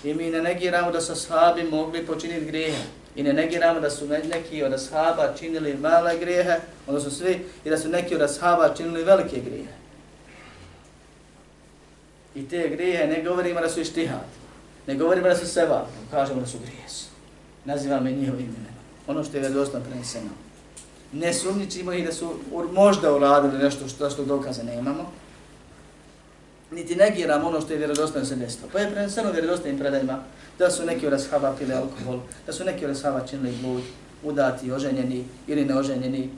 I mi ne negiramo da su ashabi mogli počiniti grijehe. I ne negiramo da su neki od ashaba činili male grijehe, odnosno svi, i da su neki od ashaba činili velike grijehe. I te grijehe ne govorimo da su ištihad, ne govorimo da su seba, kažemo da su grijes. Nazivamo i njihovim imenom. Ono što je vjerodostojno preneseno. Ne sumničimo ih da su možda uradili nešto što, što dokaze nemamo, niti negiramo ono što je vjerodostojno se desilo. Pa je preneseno vjerodostojnim predajima da su neki od ashaba pili alkohol, da su neki od ashaba činili blud, udati, oženjeni ili neoženjeni,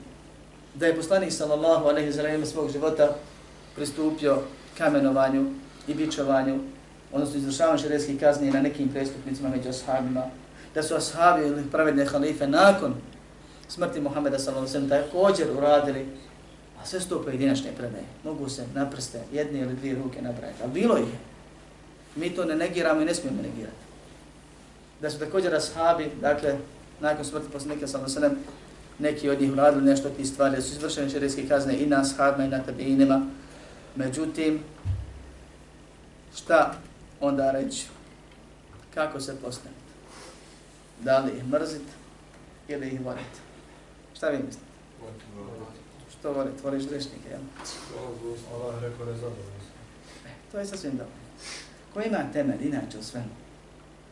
da je poslanik sallallahu alejhi ve sellem svog života pristupio kamenovanju i bičovanju, odnosno izvršavanju šerijskih kazni na nekim prestupnicima među ashabima, da su ashabi ili pravedne halife nakon smrti Muhammeda sallallahu alaihi sallam također uradili A sve sto pojedinačne predaje. Mogu se na prste jedne ili dvije ruke nabrajati. Ali bilo je. Mi to ne negiramo i ne smijemo negirati. Da su također ashabi, dakle, nakon smrti poslanika sa Losanem, neki od njih uradili nešto od tih stvari, da su izvršene šerijske kazne i na ashabima i na tabijinima. Međutim, šta onda reći? Kako se postaviti? Da li ih mrziti ili ih voliti? Šta vi mislite? Što voli, tvoriš grešnike, jel? Allah rekao da je zadovoljno. E, to je sasvim dobro. Ko ima temelj, inače u svemu,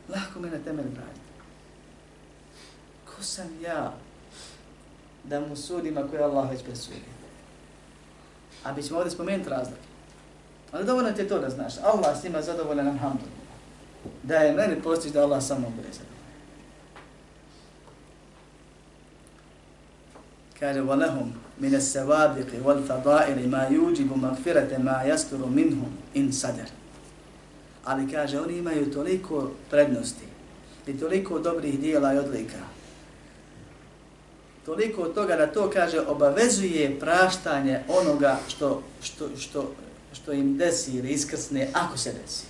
lahko me na temelj vratiti. Ko sam ja da mu sudim ako je Allah već presudio? A bit ćemo ovdje spomenuti razlike. Ali dovoljno ti je to da znaš. Allah s njima zadovoljan nam hamdu. Da je meni postić da Allah samo bude zadovoljan. Kaže, وَلَهُمْ مِنَ السَّوَابِقِ وَالْفَضَائِرِ مَا يُوجِبُ مَغْفِرَةَ مَا يَسْتُرُ مِنْهُمْ إِنْ صَدَرِ Ali kaže, oni imaju toliko prednosti i toliko dobrih dijela i odlika. Toliko od toga da to kaže obavezuje praštanje onoga što, što, što, što im desi ili iskrsne ako se desi.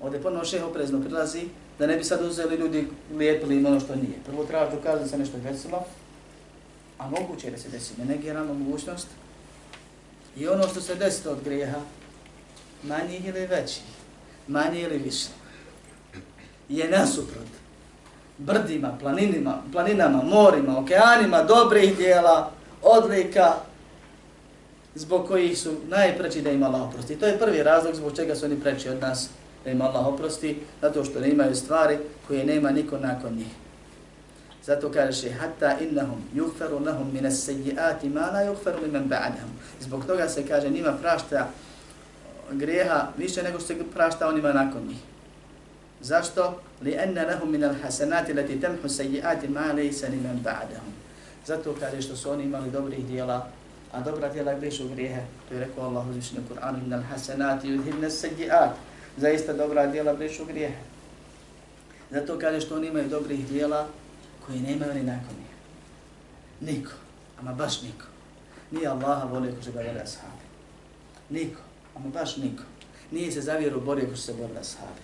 Ovdje ponovno šeho oprezno prilazi da ne bi sad uzeli ljudi lijepili im ono što nije. Prvo traži dokazati se nešto desilo, a moguće je da se desi, ne negiramo mogućnost. I ono što se desi od grijeha, manji ili veći, manji ili više, je nasuprot brdima, planinima, planinama, morima, okeanima, dobrih dijela, odlika, zbog kojih su najpreći da im Allah oprosti. To je prvi razlog zbog čega su oni preći od nas da im Allah oprosti, zato što ne imaju stvari koje nema niko nakon njih. Zato kaže hatta innahum yughfaru lahum min as-sayyi'ati ma la yughfaru liman ba'dahum. Zbog toga se kaže nima prašta grijeha više nego što se prašta onima nakon njih. Zašto? Li anna lahum min al-hasanati lati tamhu sayyi'ati ma laysa liman ba'dahum. Zato kaže što su oni imali dobrih djela, a dobra djela brišu grijehe. To je rekao Allah u zvišnju Kur'anu, min al-hasanati yudhibna as-sayyi'at. Zaista dobra djela brišu grijehe. Zato kaže što oni imaju dobrih djela, koji nemaju ni nakon njih. Niko, ama baš niko. Nije Allaha volio ko se ga vole ashabi. Niko, ama baš niko. Nije se za vjeru borio ko se borio ashabi.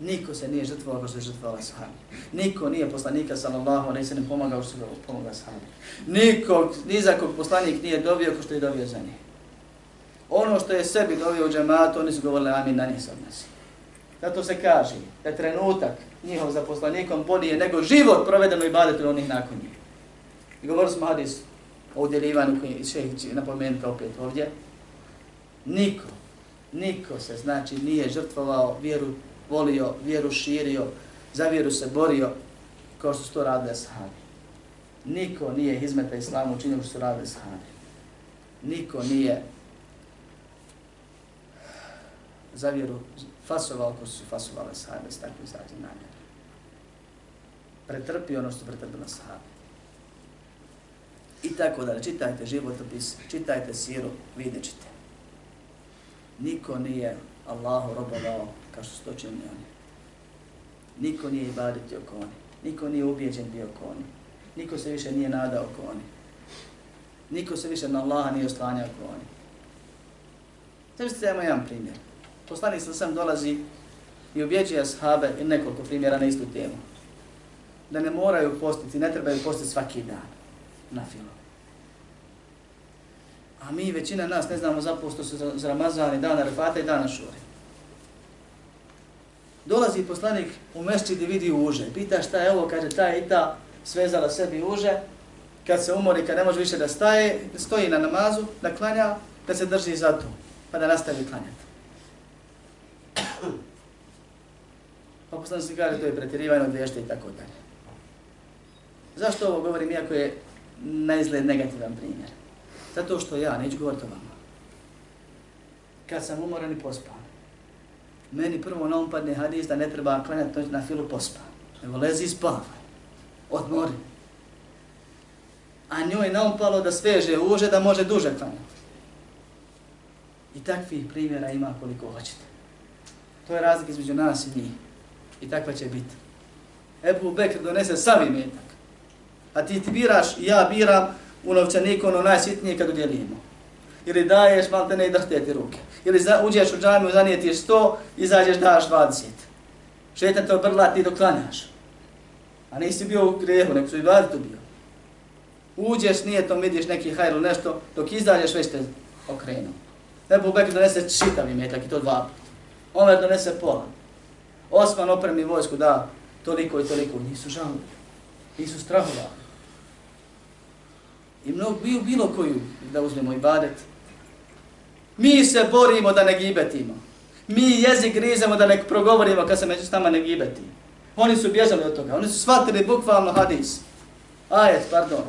Niko se nije žrtvovao kao što je žrtvovao ashabi. Niko nije poslanika sallallahu alaihi sallam pomagao što je ga pomagao ashabi. Niko, nizakog poslanik nije dobio ko što je dobio za njih. Ono što je sebi dobio u džematu, oni su govorili amin na njih se odnosi. Zato se kaže da trenutak njihov za poslanikom bolije nego život provedeno i badetu onih nakon njih. I govorili smo hadis o udjelivanju koji šehih napomenuti opet ovdje. Niko, niko se znači nije žrtvovao vjeru, volio, vjeru širio, za vjeru se borio kao što su to radili sahabi. Niko nije izmeta islamu učinio što su radili sahabi. Niko nije za vjeru fasovao ko su fasovali sahabe s takvim zatim namjerom pretrpio ono što pretrpila sahabi. I tako da, čitajte životopis, čitajte siru, vidjet ćete. Niko nije Allahu robovao kao što su to činili oni. Niko nije ibaditi oko oni. Niko nije ubijeđen bio oko oni. Niko se više nije nadao oko oni. Niko se više na Allaha nije oslanjao oko oni. Znači, imamo jedan primjer. Poslanik sam sam dolazi i objeđuje ashabe i nekoliko primjera na istu temu. Da ne moraju postiti, ne trebaju postiti svaki dan na filo. A mi, većina nas, ne znamo zaposto se za Ramazan i dana Refata i dana Šure. Dolazi poslanik u mesčid i vidi uže. Pita šta je ovo, kaže ta i ta svezala sebi uže. Kad se umori, kad ne može više da staje, stoji na namazu, da klanja, da se drži za to, pa da nastavi klanjati. Pa poslanik se kaže, to je pretjerivanje vješte i tako dalje. Zašto ovo govorim, iako je na izgled negativan primjer? Zato što ja, neću govoriti o vama, kad sam umoran i pospan, meni prvo na umpadne hadis da ne treba klanjati noć na filu pospa, nego lezi i spavaj, odmori. A njoj je naumpalo da sveže uže, da može duže klanjati. I takvih primjera ima koliko hoćete. To je razlik između nas i njih. I takva će biti. Ebu Bekr donese savi metak. A ti ti biraš, ja biram u novčaniku ono najsitnije kad udjelimo. Ili daješ, malo te ne drhte ti ruke. Ili za, uđeš u džamiju, zanijetiš 100, izađeš, daš 20. Šetan te obrla, ti doklanjaš. A nisi bio u grehu, nek su i vladi tu bio. Uđeš, nije to vidiš neki hajr ili nešto, dok izađeš, već te okrenu. Ebu Bekr donese čitavi metak i to dva puta. Omer donese pola. Osman opremi vojsku, da, toliko i toliko, nisu žalili, nisu strahovali. I mnogo bio bilo koju da uzmemo i badet. Mi se borimo da ne gibetimo. Mi jezik grizemo da ne progovorimo kad se među s nama ne gibeti. Oni su bježali od toga. Oni su shvatili bukvalno hadis. Ajet, pardon.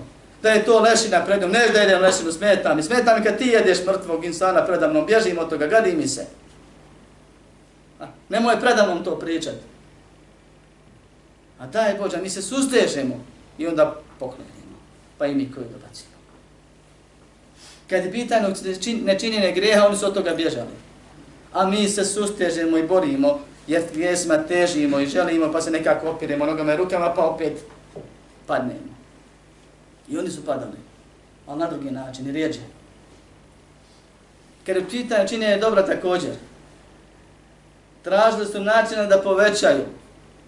Da je to lešina predom. Ne da jedem lešinu, smeta mi. Smeta mi kad ti jedeš mrtvog insana predamnom. Bježim od toga, gadi mi se. A, nemoj predamnom to pričati. A daj Bože, mi se sustežemo i onda poklonimo. Pa i mi koji dobacimo. Kad je pitanje nečinjene greha, oni su od toga bježali. A mi se sustežemo i borimo, jer grijesima težimo i želimo, pa se nekako opiremo nogama i rukama, pa opet padnemo. I oni su padali, ali na drugi način, i rijeđe. Kad je pitanje činjenje dobra također, tražili su načina da povećaju,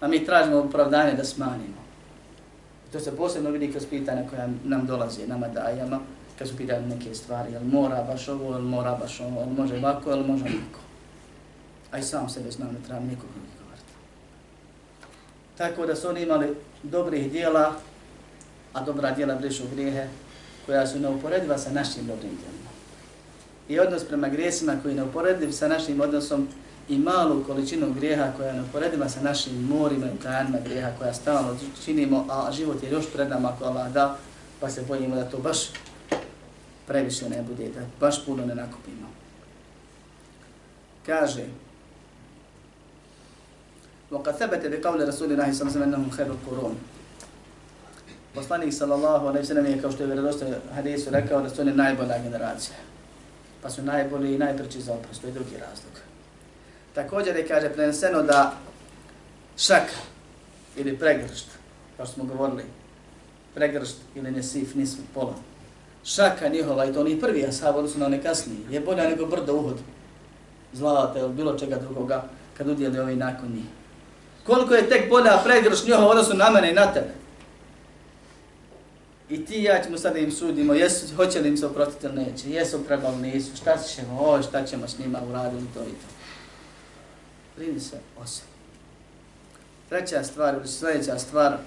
a mi tražimo opravdanje da smanjimo. To se posebno vidi kroz pitanja koja nam dolaze, nama dajama, kad su pitanje neke stvari, jel mora baš ovo, jel mora baš ovo, jel može ovako, jel može onako. A i sam sebe znam, ne trebam nikog govoriti. Tako da su oni imali dobrih dijela, a dobra dijela brišu grijehe, koja su neuporediva sa našim dobrim dijelima. I odnos prema grijesima koji je neuporediv sa našim odnosom i malu količinu grijeha koja je neuporediva sa našim morima i tajnima grijeha koja stalno činimo, a život je još pred nama ako Allah da, pa se bojimo da to baš previše ne bude, da baš puno ne nakupimo. Kaže, وقد ثبت بقول رسول الله صلى الله عليه وسلم انهم خير القرون Poslanik sallallahu alejhi ve sellem je kao što je vjerodostojno hadisu rekao da su oni najbolja generacija. Pa su najbolji i najpreči za oprost, to je drugi razlog. Također je kaže preneseno da šaka ili pregršt, kao što smo govorili, pregršt ili nesif, nismo pola, šaka njihova, i to oni prvi ashab, odnosno na one kasniji, je bolja nego brdo uhod zlata ili bilo čega drugoga kad udjeli ovi nakon njih. Koliko je tek bolja pregršt njihova odnosno na mene i na tebe. I ti ja ćemo sad im sudimo, jesu, hoće li im se oprostiti ili neće, jesu trebali, nisu, šta ćemo, o, šta ćemo s njima uraditi, to i to. Brini se o sebi. Treća stvar, ili sljedeća stvar,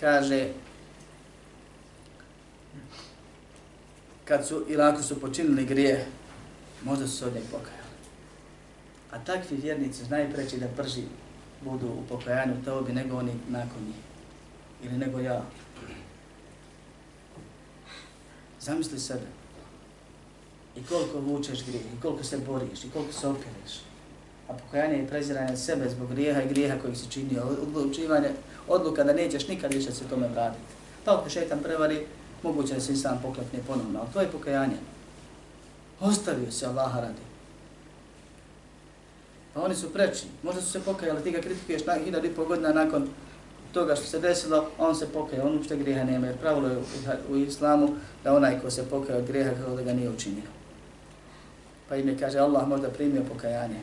kaže, kad su ili ako su počinili grije, možda su se od njeg pokajali. A takvi vjernici znaju preći da brži budu u pokajanju bi nego oni nakon njih. Ili nego ja. Zamisli sebe. I koliko vučeš grije, i koliko se boriš, i koliko se opereš. A pokajanje i preziranje sebe zbog grijeha i grijeha kojih se čini, Odlučivanje, odluka da nećeš nikad više se tome vratiti. Pa ako šetan prevari, moguće da se i sam poklekne ponovno, ali to je pokajanje. Ostavio se Allaha radi. Pa oni su preči. Možda su se pokajali, ti ga kritikuješ na hiljad i pol godina nakon toga što se desilo, on se pokaje, on uopšte grijeha nema, jer pravilo je u islamu da onaj ko se pokaje od grijeha kao da ga nije učinio. Pa im je, kaže, Allah možda primio pokajanje.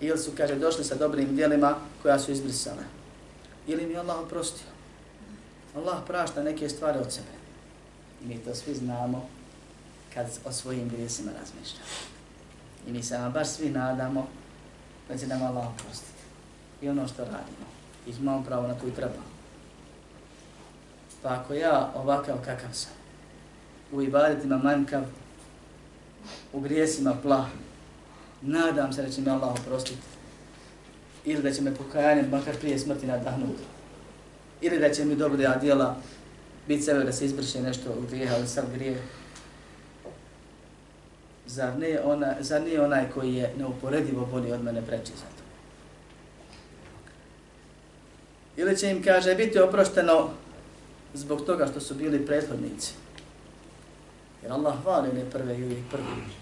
Ili su, kaže, došli sa dobrim dijelima koja su izbrisale. Ili mi Allah oprostio. Allah prašta neke stvari od sebe. I mi to svi znamo kad o svojim grijesima razmišljamo. I mi se baš svi nadamo da će nam Allah oprostiti. i ono što radimo. I imamo pravo na koju i treba. Pa ako ja ovakav kakav sam, u ibadetima manjkav, u grijesima plah, nadam se da će me Allah oprostiti. Ili da će me pokajanjem, makar prije smrti nadahnuti. Ili da će mi dobro da djela biti sebe da se izbrše nešto u grijeha, ali sam grije. Zar nije, ona, zar nije onaj koji je neuporedivo bolji od mene preći za to? Ili će im, kaže, biti oprošteno zbog toga što su bili prethodnici. Jer Allah hvali ne prve i uvijek prvi.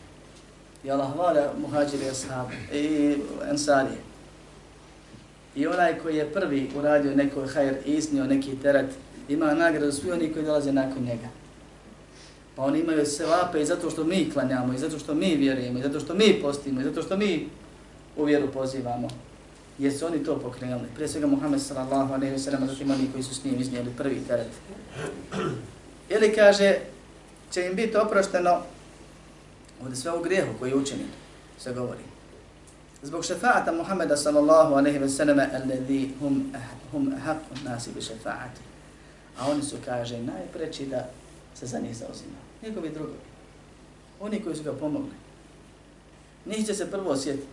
I Allah hvala muhađire ashab i ensarije. I onaj koji je prvi uradio neko hajr i iznio neki teret, ima nagradu svi oni koji dolaze nakon njega. Pa oni imaju se vape i zato što mi klanjamo, i zato što mi vjerujemo, i zato što mi postimo, i zato što mi u vjeru pozivamo. Jer su oni to pokrenuli. Prije svega Muhammed sallallahu alaihi wa sallam, zatim oni koji su s njim iznijeli prvi teret. Ili kaže, će im biti oprošteno ovdje sve o grijehu koji je učinjen, se govori. Zbog šefaata Muhammeda sallallahu aleyhi ve sallam, alladhi hum, eh, hum haqqu nasi bi šefaati. A oni su, kaže, najpreći da se za njih zauzima. Njegovi drugovi. Oni koji su ga pomogli. Njih će se prvo osjetiti.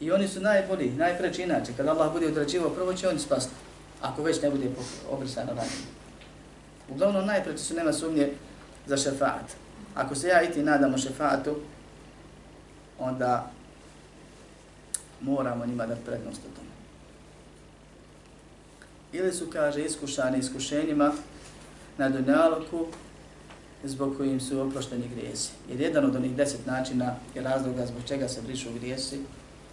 I oni su najbolji, najpreći inače. Kada Allah bude odrađivo, prvo će oni spasti. Ako već ne bude obrisano ranjeno. Uglavnom najpreći su nema sumnje za šefaat. Ako se ja i ti nadamo šefatu, onda moramo njima dati prednost u tome. Ili su, kaže, iskušani iskušenjima na dunjaluku zbog kojim su oprošteni grijesi. Jer jedan od onih deset načina je razloga zbog čega se brišu grijesi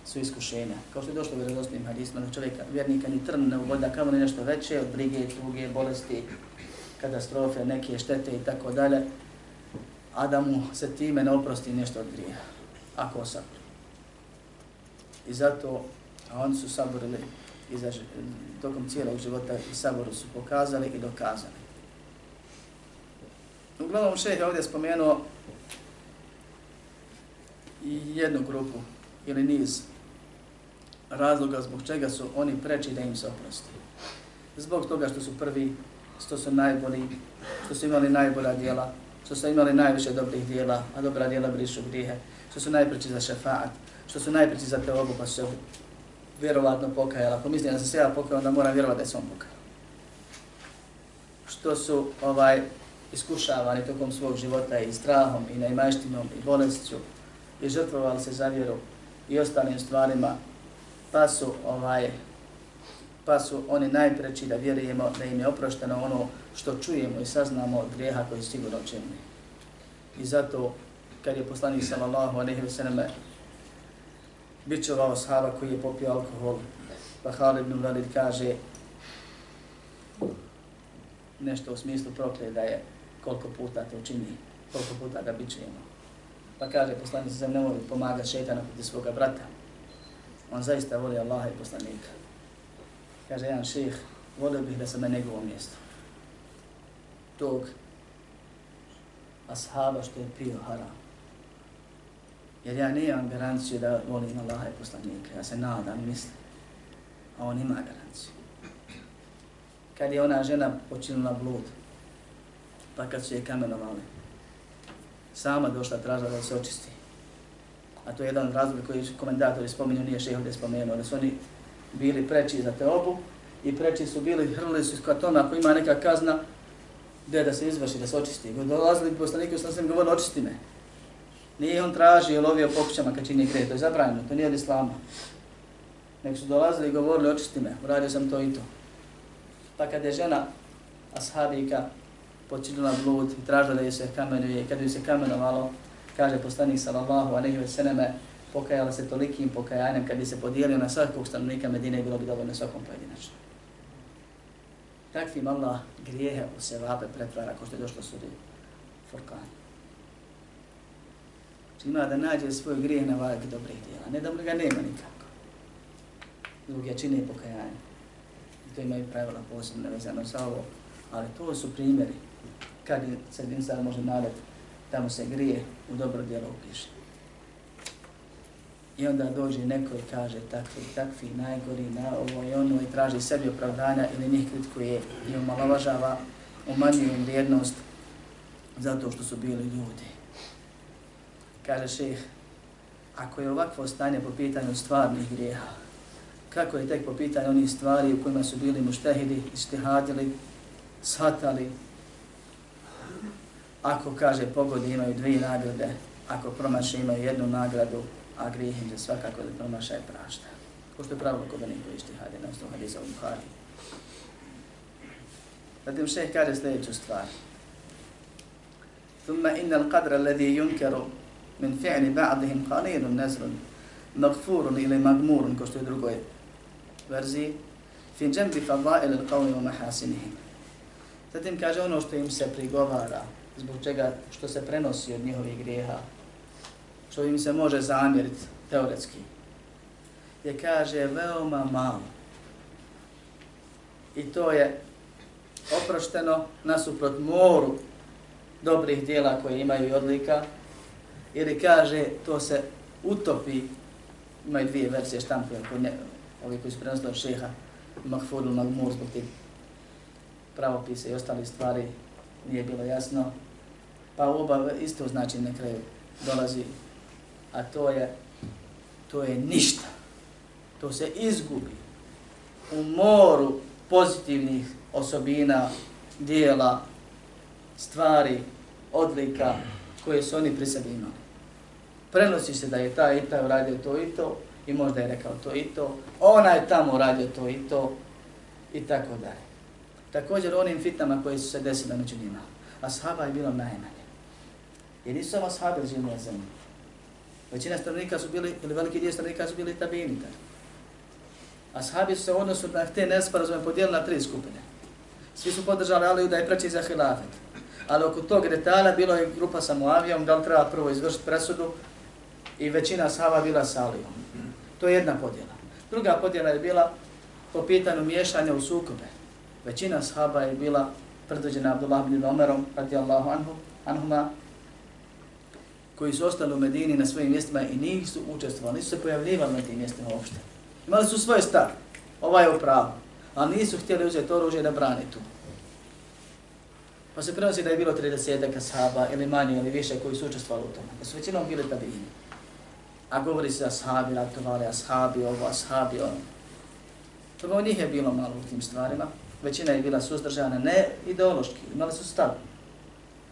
su iskušenja. Kao što je došlo u vjerozostnim hadisma da čovjeka, vjernika, ni trn ne uvoda, kamo li nešto veće od brige, tuge, bolesti, katastrofe, neke štete i tako dalje, a da mu se time ne oprosti nešto od grija, ako osabri. I zato, a oni su saborili i za, tokom cijelog života i saboru su pokazali i dokazali. Uglavnom šeh je ovdje spomenuo jednu grupu ili niz razloga zbog čega su oni preči da im se oprosti. Zbog toga što su prvi, što su najbolji, što su imali najbolja djela, što su imali najviše dobrih dijela, a dobra dijela brišu grijehe, što su najpreći za šefaat, što su najpreći za teobu, pa su se vjerovatno pokajala. Pa Pomislim da se ja pokajao, onda moram vjerovati da se on pokajao. Što su ovaj iskušavani tokom svog života i strahom, i najmaštinom, i bolestju, i žrtvovali se za vjeru i ostalim stvarima, pa su ovaj pa su oni najpreći da vjerujemo da im je oprošteno ono što čujemo i saznamo od grijeha koji sigurno činili. I zato, kad je poslanik sallallahu alaihi wa sallam bićovao sahaba koji je popio alkohol, pa Khalid ibn Walid kaže nešto u smislu proklije da je koliko puta to čini, koliko puta ga bićujemo. Pa kaže poslanik sallallahu alaihi wa sallam pomagati šeitana protiv svoga brata. On zaista voli Allaha i poslanika. Kaže jedan ših, volio bih da sam na njegovom mjestu. Tog ashaba što je pio haram. Jer ja nemam garanciju da volim Allaha i poslanika. Ja se nadam, mislim. A on ima garanciju. Kad je ona žena počinila blud, pa kad su je kamenovali, sama došla tražila da se očisti. A to je jedan razlog koji komentatori spominju, nije šeho gdje spomenuo, da su oni bili preči za te obu i preči su bili, hrlili su iz tome ako ima neka kazna, gdje da se izvrši, da se očisti. Dolazili bi poslanike, u sam govorili, očisti me. Nije on tražio, lovio pokućama kad čini gre, to je zabranjeno, to nije od islama. Nek su dolazili i govorili, očisti me, uradio sam to i to. Pa kada je žena ashabika počinila blud i tražila da je se kamenuje i kada je se kamenovalo, kaže poslanik sallallahu alejhi ve selleme pokajala se tolikim pokajanjem kad bi se podijelio na svakog stanovnika Medine bilo bi dovoljno svakom pojedinačno. Takvim Allah grijehe u sevape pretvara ko što je došlo sudi Furkan. Znači ima da nađe svoj grijeh na vajak dobrih dijela, ne da ga nema nikako. Zbog jačine i pokajanja. I to imaju pravila posebno vezano sa ovo, ali to su primjeri kad se insan može nadati tamo se grije u dobro djelo upiše. I onda dođe neko i kaže takvi, takvi, najgori, na ovo i ono i traži sebi opravdanja ili njih kritikuje i omalovažava, umanjuje im vrijednost zato što su bili ljudi. Kaže šeh, ako je ovakvo stanje po pitanju stvarnih grijeha, kako je tek po pitanju onih stvari u kojima su bili muštehidi, istihadili, shvatali, ako kaže pogodi imaju dvije nagrade, ako promaše imaju jednu nagradu, a grijeh im se svakako da promaša i prašta. Ko što je pravilo kod onih koji ištihadi na osnovu hadisa u Buhari. Zatim šeh kaže sljedeću stvar. ثم إن القدر الذي ينكر من فعل بعضهم قليل نزل مغفور إلى مغمور كشتو fi džembi fadail il qawmi wa mahasinihim. Zatim kaže ono što im se prigovara, zbog čega što se prenosi od njihovih grijeha, što im se može zamjeriti teoretski, je kaže veoma malo. I to je oprošteno nasuprot moru dobrih dijela koje imaju i odlika, ili kaže to se utopi, imaju dvije versije štampuje kod ne, ovi koji su prenosili od šeha, Mahfudul Magmur zbog tih pravopise i ostali stvari nije bilo jasno, pa oba isto znači na kraju dolazi, a to je to je ništa. To se izgubi u moru pozitivnih osobina, dijela, stvari, odlika koje su oni pri sebi imali. Prenosi se da je ta i ta uradio to i to i možda je rekao to i to, ona je tamo uradio to i to i tako dalje. Također onim fitnama koje su se desile među njima. Ashaba je bilo najmanje. Jer nisu samo ashabi živili na zemlji. Većina stanovnika su bili, ili veliki dio stanovnika su bili tabini. Ashabi su se u odnosu na te nesporazume podijelili na tri skupine. Svi su podržali Aliju da je preći za hilafet. Ali oko tog detalja bilo je grupa sa Muavijom, da li treba prvo izvršiti presudu i većina sahaba bila sa Alijom. To je jedna podjela. Druga podjela je bila po pitanju miješanja u sukobe. Većina sahaba je bila predvođena Abdullah ibn Omerom, radijallahu anhu, anhuma, koji su ostali u Medini na svojim mjestima i nisu učestvovali, nisu se pojavljivali na tim mjestima uopšte. Imali su svoj stav, ovaj je u pravu, ali nisu htjeli uzeti oružje da brani tu. Pa se prenosi da je bilo 30 kasaba ili manje ili više koji su učestvovali u tome. Da su većinom bili tabini. A govori se ashabi ratovali, ashabi ovo, ashabi ono. Toga njih je bilo malo u tim stvarima. Većina je bila suzdržana, ne ideološki, imali su stav.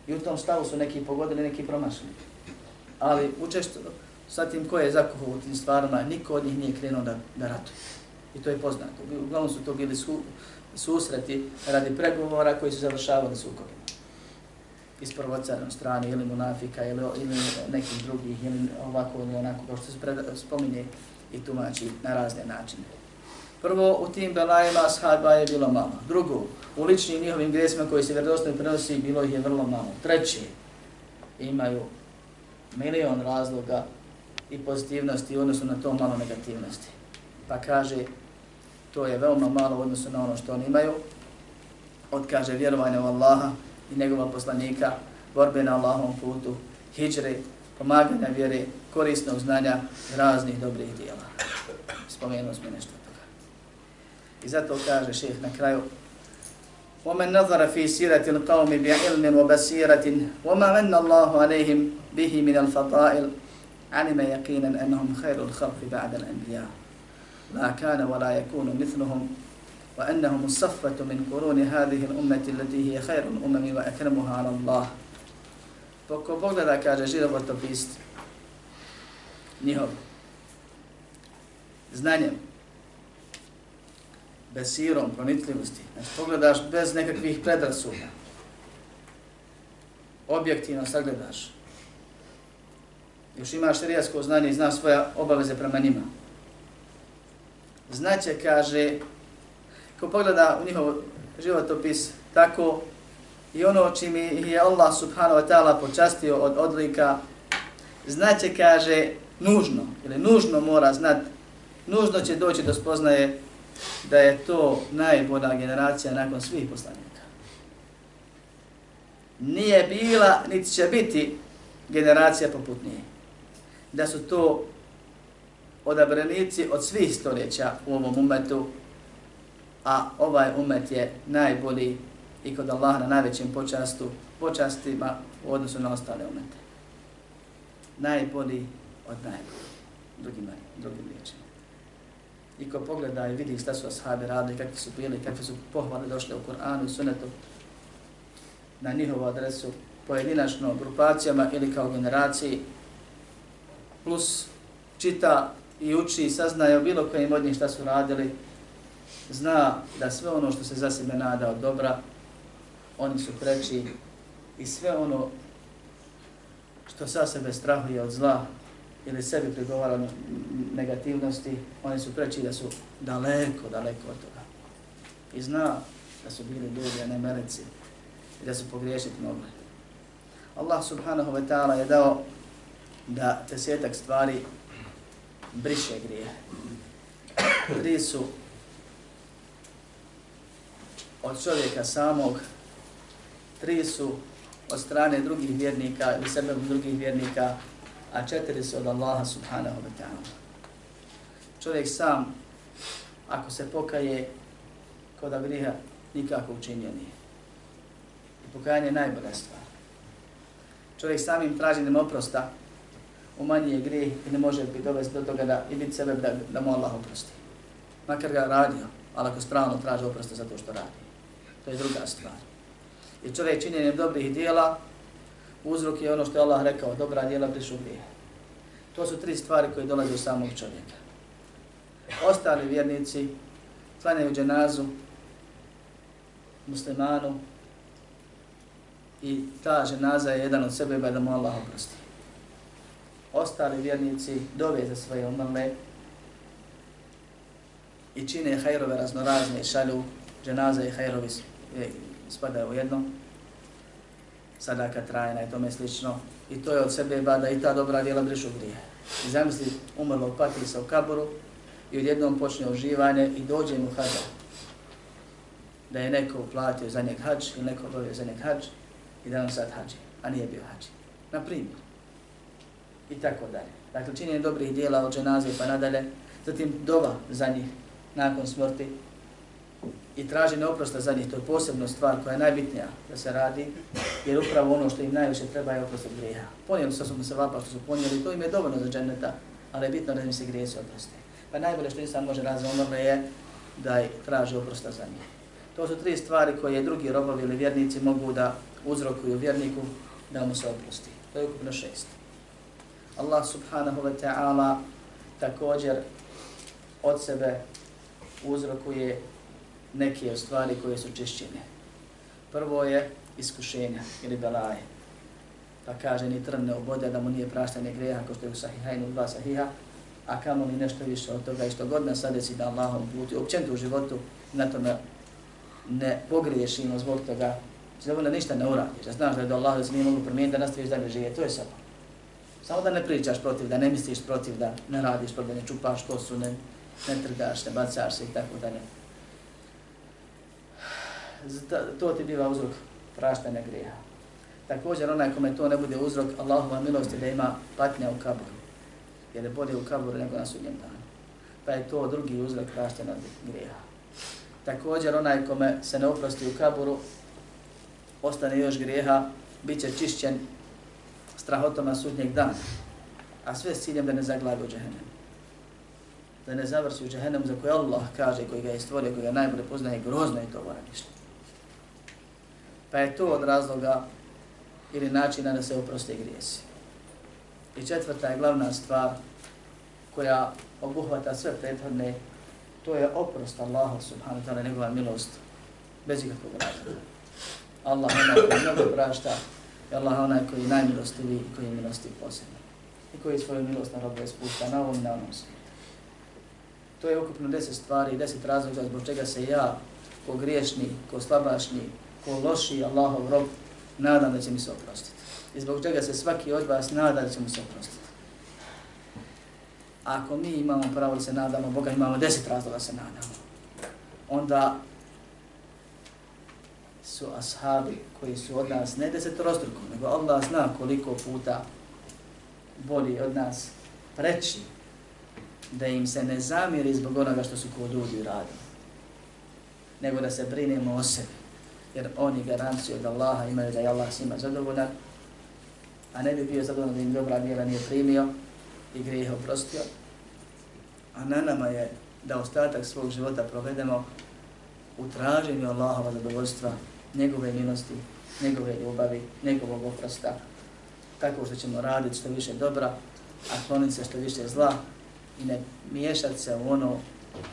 I u tom stavu su neki pogodili, neki promašili. Ali učešto sa tim ko je zakuhao u tim stvarima, niko od njih nije krenuo da, da ratuje. I to je poznato. Uglavnom su to bili su, susreti radi pregovora koji su završavali sukobima. Iz strane ili munafika ili, ili nekih drugih ili ovako ili onako kao što se pred, spominje i tumači na razne načine. Prvo, u tim belajima ashaba je bilo malo. Drugo, u ličnim njihovim grijesima koji se vjerodostojno prenosi, bilo ih je vrlo malo. Treće, imaju milion razloga i pozitivnosti u odnosu na to malo negativnosti. Pa kaže, to je veoma malo u odnosu na ono što oni imaju. Odkaže vjerovanje u Allaha i njegova poslanika, borbe na Allahom putu, hijđre, pomaganja vjere, korisnog znanja raznih dobrih dijela. Spomenuo smo nešto toga. I zato kaže šeheh na kraju, ومن نظر في سيرة القوم بعلم وبصيرة وما من الله عليهم به من الفضائل علم يقينا أنهم خير الخلق بعد الأنبياء لا كان ولا يكون مثلهم وأنهم الصفة من قرون هذه الأمة التي هي خير الأمم وأكرمها على الله Poko pogleda, kaže životopist njihov znanjem, besirom, pronitljivosti. Znači, pogledaš bez nekakvih predrasuda. Objektivno sagledaš. Još ima rijasko znanje i zna svoje obaveze prema njima znaće, kaže, ko pogleda u njihov životopis tako i ono čim je Allah subhanahu wa ta'ala počastio od odlika, znaće, kaže, nužno, ili nužno mora znat, nužno će doći do spoznaje da je to najbolja generacija nakon svih poslanika. Nije bila, niti će biti generacija poput nje. Da su to odabranici od svih stoljeća u ovom umetu, a ovaj umet je najbolji i kod Allaha na najvećem počastu, počastima u odnosu na ostale umete. Najbolji od najbolji, drugim, drugim riječima. I ko pogleda i vidi šta su ashabi radili, kakvi su bili, kakve su pohvale došle u Koranu i Sunetu na njihovu adresu, pojedinačno grupacijama ili kao generaciji, plus čita i uči i saznaje o bilo kojim od njih šta su radili, zna da sve ono što se za sebe nada od dobra, oni su preči i sve ono što sa sebe strahuje od zla ili sebi prigovara negativnosti, oni su preči da su daleko, daleko od toga. I zna da su bili ljudi, a ne meleci, i da su pogriješiti mogli. Allah subhanahu wa ta'ala je dao da desetak stvari briše grije. Tri su od čovjeka samog, tri su od strane drugih vjernika ili sebe drugih vjernika, a četiri su od Allaha subhanahu wa ta'ala. Čovjek sam, ako se pokaje kod griha, nikako učinio nije. I pokajanje je najbolja stvar. Čovjek samim traženjem oprosta umanjuje grijeh i ne može biti dovesti do toga da i biti sebe da, da mu Allah oprosti. Makar ga radio, ali ako strano traže oprosti za to što radi. To je druga stvar. I čovjek činjenjem dobrih dijela, uzrok je ono što je Allah rekao, dobra dijela brišu grije. To su tri stvari koje dolaze u samog čovjeka. Ostali vjernici klanjaju dženazu muslimanu i ta ženaza je jedan od sebe pa da mu Allah oprosti. Ostali vjernici dove za svoje umrle i čine hajrove raznorazne i šalju dženaze i hajrovi spadaju u jedno, sadaka trajna i tome slično. I to je od sebe bada i ta dobra djela brišu grije. I zamisli umrlo pati se u kaboru i odjednom počne uživanje i dođe mu hađa. Da je neko uplatio za njeg hađ ili neko obavio za njeg hađ i da on sad hađi, a nije bio hađi. Na primjer. I tako dalje. Dakle, činjenje dobrih dijela od dženaze pa nadalje, zatim dova za njih nakon smrti, i traženje oprosta za njih, to je posebna stvar koja je najbitnija da se radi, jer upravo ono što im najviše treba je oprost od grijeha. Ponijeli su se se vapa što su ponijeli, to im je dovoljno za dženeta, ali je bitno da im se grije se oproste. Pa najbolje što insan može raditi za je da je traži oprosta za njih. To su tri stvari koje drugi robovi ili vjernici mogu da uzrokuju vjerniku da mu se oprosti. To je ukupno šest. Allah subhanahu wa ta'ala također od sebe uzrokuje neke od stvari koje su čišćene. Prvo je iskušenja ili belaje. Pa kaže ni trne obode da mu nije praštanje greha kao što je u sahihajnu dva sahiha, a kamo li nešto više od toga i što god nas sadeci da Allahom puti, općenito u životu na tome ne pogriješimo zbog toga, znači da ništa ne uradiš, da znaš da je do Allah da se nije mogu promijeniti, da nastaviš dalje živjeti, to je samo. Samo da ne pričaš protiv, da ne misliš protiv, da ne radiš protiv, da ne čupaš kosu, ne, ne trgaš, ne bacaš se i tako dalje to ti biva uzrok praštanja grijeha. Također onaj kome to ne bude uzrok Allahova milosti da ima patnja u kaburu. Jer je bolje u kaburu nego na sudnjem danu. Pa je to drugi uzrok praštanja grijeha. Također onaj kome se ne oprosti u kaburu, ostane još grijeha, bit će čišćen strahotama sudnjeg dana. A sve s ciljem da ne zaglavi u džahennem. Da ne završi u džahennem za koje Allah kaže, koji ga je stvorio, koji ga najbolje poznaje, grozno je to voranište. Pa je to od razloga ili načina da se oproste grijesi. I četvrta je glavna stvar koja obuhvata sve prethodne, to je oprost Allaha subhanahu wa ta'ala, njegova milost, bez ikakvog razloga. Allah onaj koji mnogo prašta, je Allah onaj koji je najmilostiviji i koji je milosti posebno. I koji svoju milost na robu spušta na ovom i na onom svijetu. To je ukupno deset stvari, deset razloga zbog čega se ja, ko griješni, ko slabašni, ko loši Allahov rob, nadam da će mi se oprostiti. I zbog čega se svaki od vas nada da će mu se oprostiti. Ako mi imamo pravo da se nadamo, Boga imamo deset razloga da se nadamo. Onda su ashabi koji su od nas ne deset rostruko, nego Allah zna koliko puta bolji od nas preći da im se ne zamiri zbog onoga što su kod ljudi radili, nego da se brinemo o sebi, jer oni garanciju od Allaha imaju da je Allah s njima zadovoljan, a ne bi bio zadovoljan da im dobra djela nije primio i grijeh oprostio, a na nama je da ostatak svog života provedemo u traženju Allahova zadovoljstva, njegove milosti, njegove ljubavi, njegovog oprosta, tako što ćemo raditi što više dobra, a kloniti se što više zla i ne miješati se u ono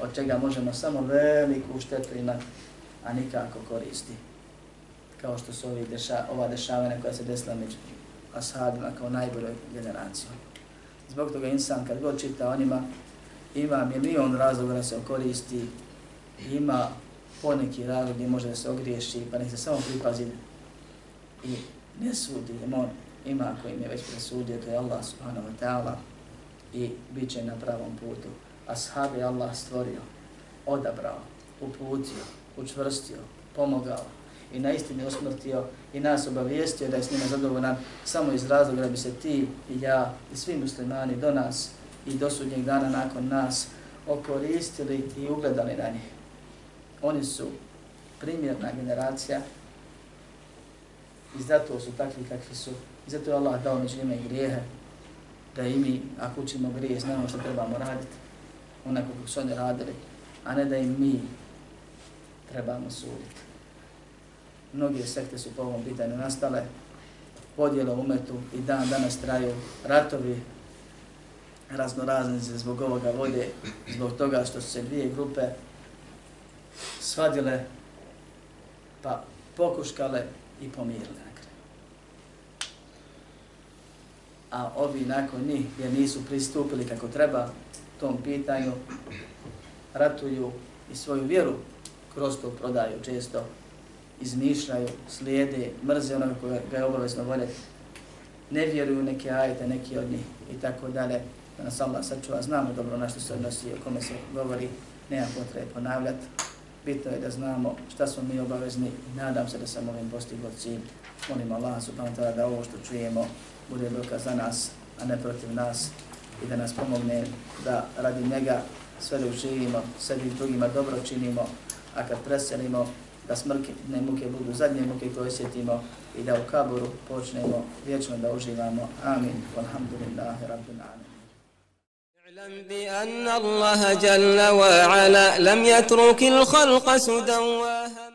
od čega možemo samo veliku štetu imati, a nikako koristi. Kao što su ovi deša, ova dešavanja koja se desila među ashabima kao najboljoj generacijom. Zbog toga insan kad god čita o njima, ima milion razloga da se koristi, ima poneki razlog gdje može da se ogriješi, pa nek se samo pripazi i ne sudi, on ima koji im je već presudio, to je Allah subhanahu wa ta'ala i bit će na pravom putu. Ashab je Allah stvorio, odabrao, uputio, učvrstio, pomogao i na istini usmrtio i nas obavijestio da je s njima zadovoljan samo iz razloga da bi se ti i ja i svi muslimani do nas i do sudnjeg dana nakon nas okoristili i ugledali na njih. Oni su primjerna generacija i zato su takvi kakvi su. I zato je Allah dao među njima i grijehe, da i mi, ako učimo grije, znamo što trebamo raditi, onako kako su oni radili, a ne da i mi trebamo suditi. Mnoge sekte su po ovom pitanju nastale, podjela umetu i dan danas traju ratovi razno zbog ovoga vode, zbog toga što su se dvije grupe svadile, pa pokuškale i pomirile A ovi nakon njih, jer nisu pristupili kako treba tom pitanju, ratuju i svoju vjeru kroz to prodaju često, izmišljaju, slijede, mrze onoga koja ga je obavezno voljeti, ne vjeruju neke ajete, neki od njih i tako dalje da nas Allah sačuva, znamo dobro na što se odnosi o kome se govori, nema potrebe ponavljati. Bitno je da znamo šta smo mi obavezni i nadam se da sam ovim postigo cilj. Molim Allah subhanahu ta'ala da ovo što čujemo bude dokaz za nas, a ne protiv nas i da nas pomogne da radi njega sve dok živimo, sebi i drugima dobro činimo, a kad preselimo da smrkne muke budu zadnje muke koje osjetimo i da u kaburu počnemo vječno da uživamo. Amin. Alhamdulillahi rabbil alamin. أعلم بأن الله جل وعلا لم يترك الخلق سدى